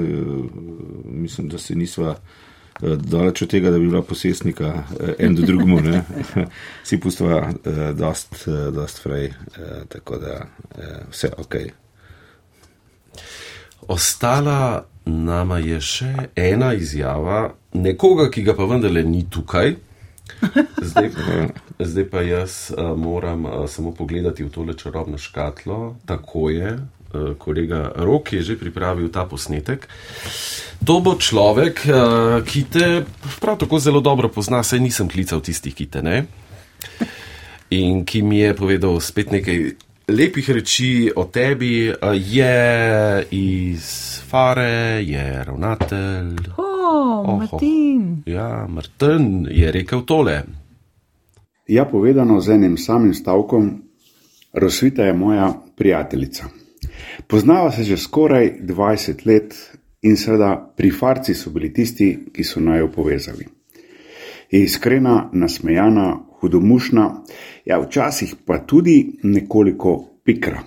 mislim, da se nisva daleč od tega, da bi bila posestnika en do drugemu. Si pustva dost, dost frej, tako da vse ok. Ostala nama je še ena izjava nekoga, ki ga pa vendarle ni tukaj. Zdaj, zdaj pa jaz uh, moram uh, samo pogledati v tole čarobno škatlo. Tako je, uh, kolega Rok je že pripravil ta posnetek. To bo človek, uh, ki te prav tako zelo dobro pozna, saj nisem klical tistih, ki te ne. In ki mi je povedal spet nekaj lepih reči o tebi, je iz Fare, je ravnatelj. Oh, Martin. Ja, Martin je rekel tole. Ja, povedano z enim samim stavkom, Rosvita je moja prijateljica. Poznava se že skoraj 20 let in seveda pri farci so bili tisti, ki so naj jo povezali. Je iskrena, nasmejana, hudomušna, ja, včasih pa tudi nekoliko pikra.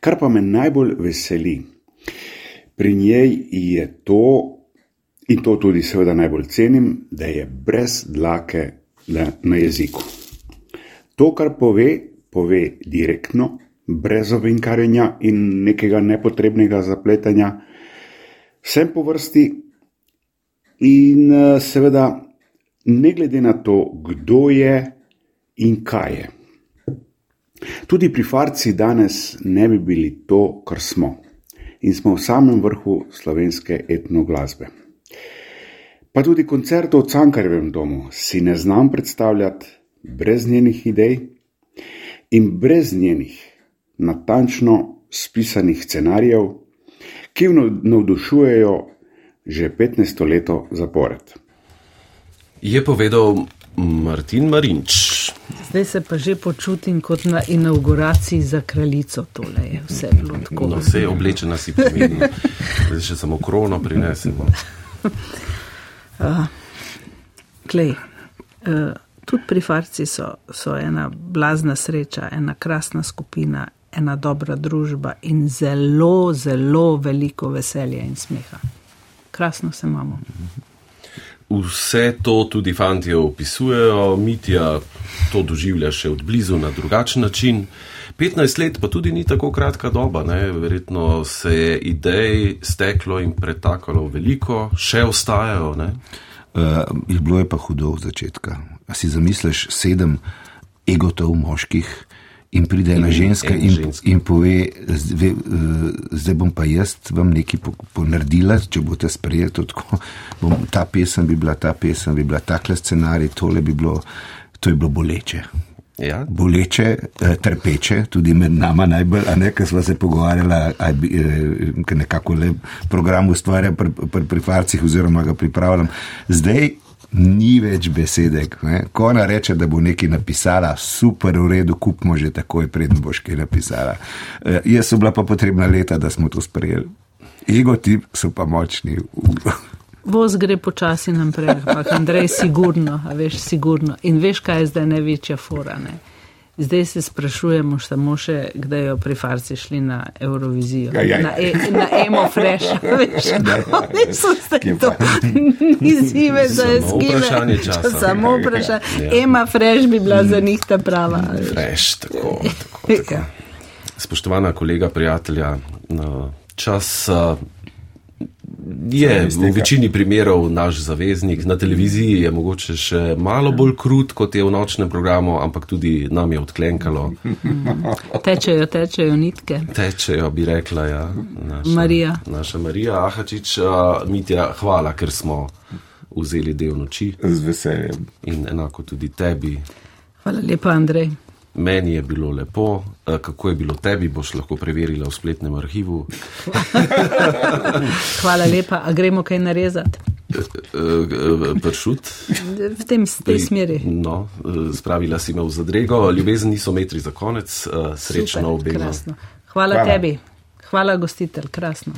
Kar pa me najbolj veseli pri njej je to, In to tudi seveda najbolj cenim, da je brez dlake na jeziku. To, kar pove, pove direktno, brez ovinkarjenja in nekega nepotrebnega zapletanja, vsem po vrsti in eh, seveda ne glede na to, kdo je in kaj je. Tudi pri farci danes ne bi bili to, kar smo in smo v samem vrhu slovenske etnoglasbe. Pa tudi koncertov v Cankarjevem domu si ne znam predstavljati brez njenih idej in brez njenih natančno spisanih scenarijev, ki navdušujejo že 15 leto zapored. Je povedal Martin Marinč. Zdaj se pa že počutim kot na inauguraciji za kraljico. Tole je vse bilo tako. No, vse je oblečena si primerno. Zdaj še samo krono prinesemo. Uh, klej, uh, tudi pri Farci so, so ena blazna sreča, ena krasna skupina, ena dobra družba in zelo, zelo veliko veselja in smeha. Krasno se imamo. Vse to tudi fanti opisujejo, Mitja to doživlja še od blizu na drugačen način. 15 let pa tudi ni tako kratka doba, ne? verjetno se je idej steklo in pretakalo veliko, še ostajajo. Uh, bilo je pa hudo od začetka. A si zamisliš sedem egotov moških in pride ena ženska in, in pove, zdaj, zdaj bom pa jaz vam nekaj ponaredila, če boste sprejeti, tako bom, ta pesem bi bila, ta pesem bi bila, takle scenarij, tole bi bilo, to je bilo boleče. Ja. Boleče, eh, trpeče, tudi med nama najbolj, a ne, ker smo se pogovarjali, ker nekako le program ustvarjam pri, pri, pri farcih oziroma ga pripravljam. Zdaj ni več besede. Ne. Ko ona reče, da bo nekaj napisala, super, v redu, kupmo že takoj, predn boš kaj napisala. E, jaz so bila pa potrebna leta, da smo to sprejeli. Ego ti so pa močni. Voz gre počasi naprej, ampak Andrej, sigurno, veš, sigurno. In veš, kaj je zdaj največja fora. Ne? Zdaj se sprašujemo samo še, kdaj jo pri Farsi šli na Eurovizijo. Ja, ja, ja. Na, e, na Emo Fresh, veš, kako so se to izzive za eskime. Samo vprašanje. Ja. Ema Fresh bi bila za njih ta prava. Fresh, tako. tako, tako. Ja. Spoštovana kolega, prijatelja, no, čas. Je v večini primerov naš zaveznik, na televiziji je mogoče še malo bolj krut, kot je v nočnem programu, ampak tudi nam je odklenkalo. Tečejo, tečejo nitke. Tečejo, bi rekla, ja. Naša Marija. Naša Marija Ahačič, Mitja, hvala, ker smo vzeli del noči. Z veseljem. In enako tudi tebi. Hvala lepa, Andrej. Meni je bilo lepo, kako je bilo tebi, boš lahko preverila v spletnem arhivu. Hvala lepa, a gremo kaj narezati? Pršut. V tem, tej smeri. No, spravila si me v zadrego, ljubezen niso metri za konec, srečno obema. Hvala, Hvala tebi, hvala gostitelj, krasno.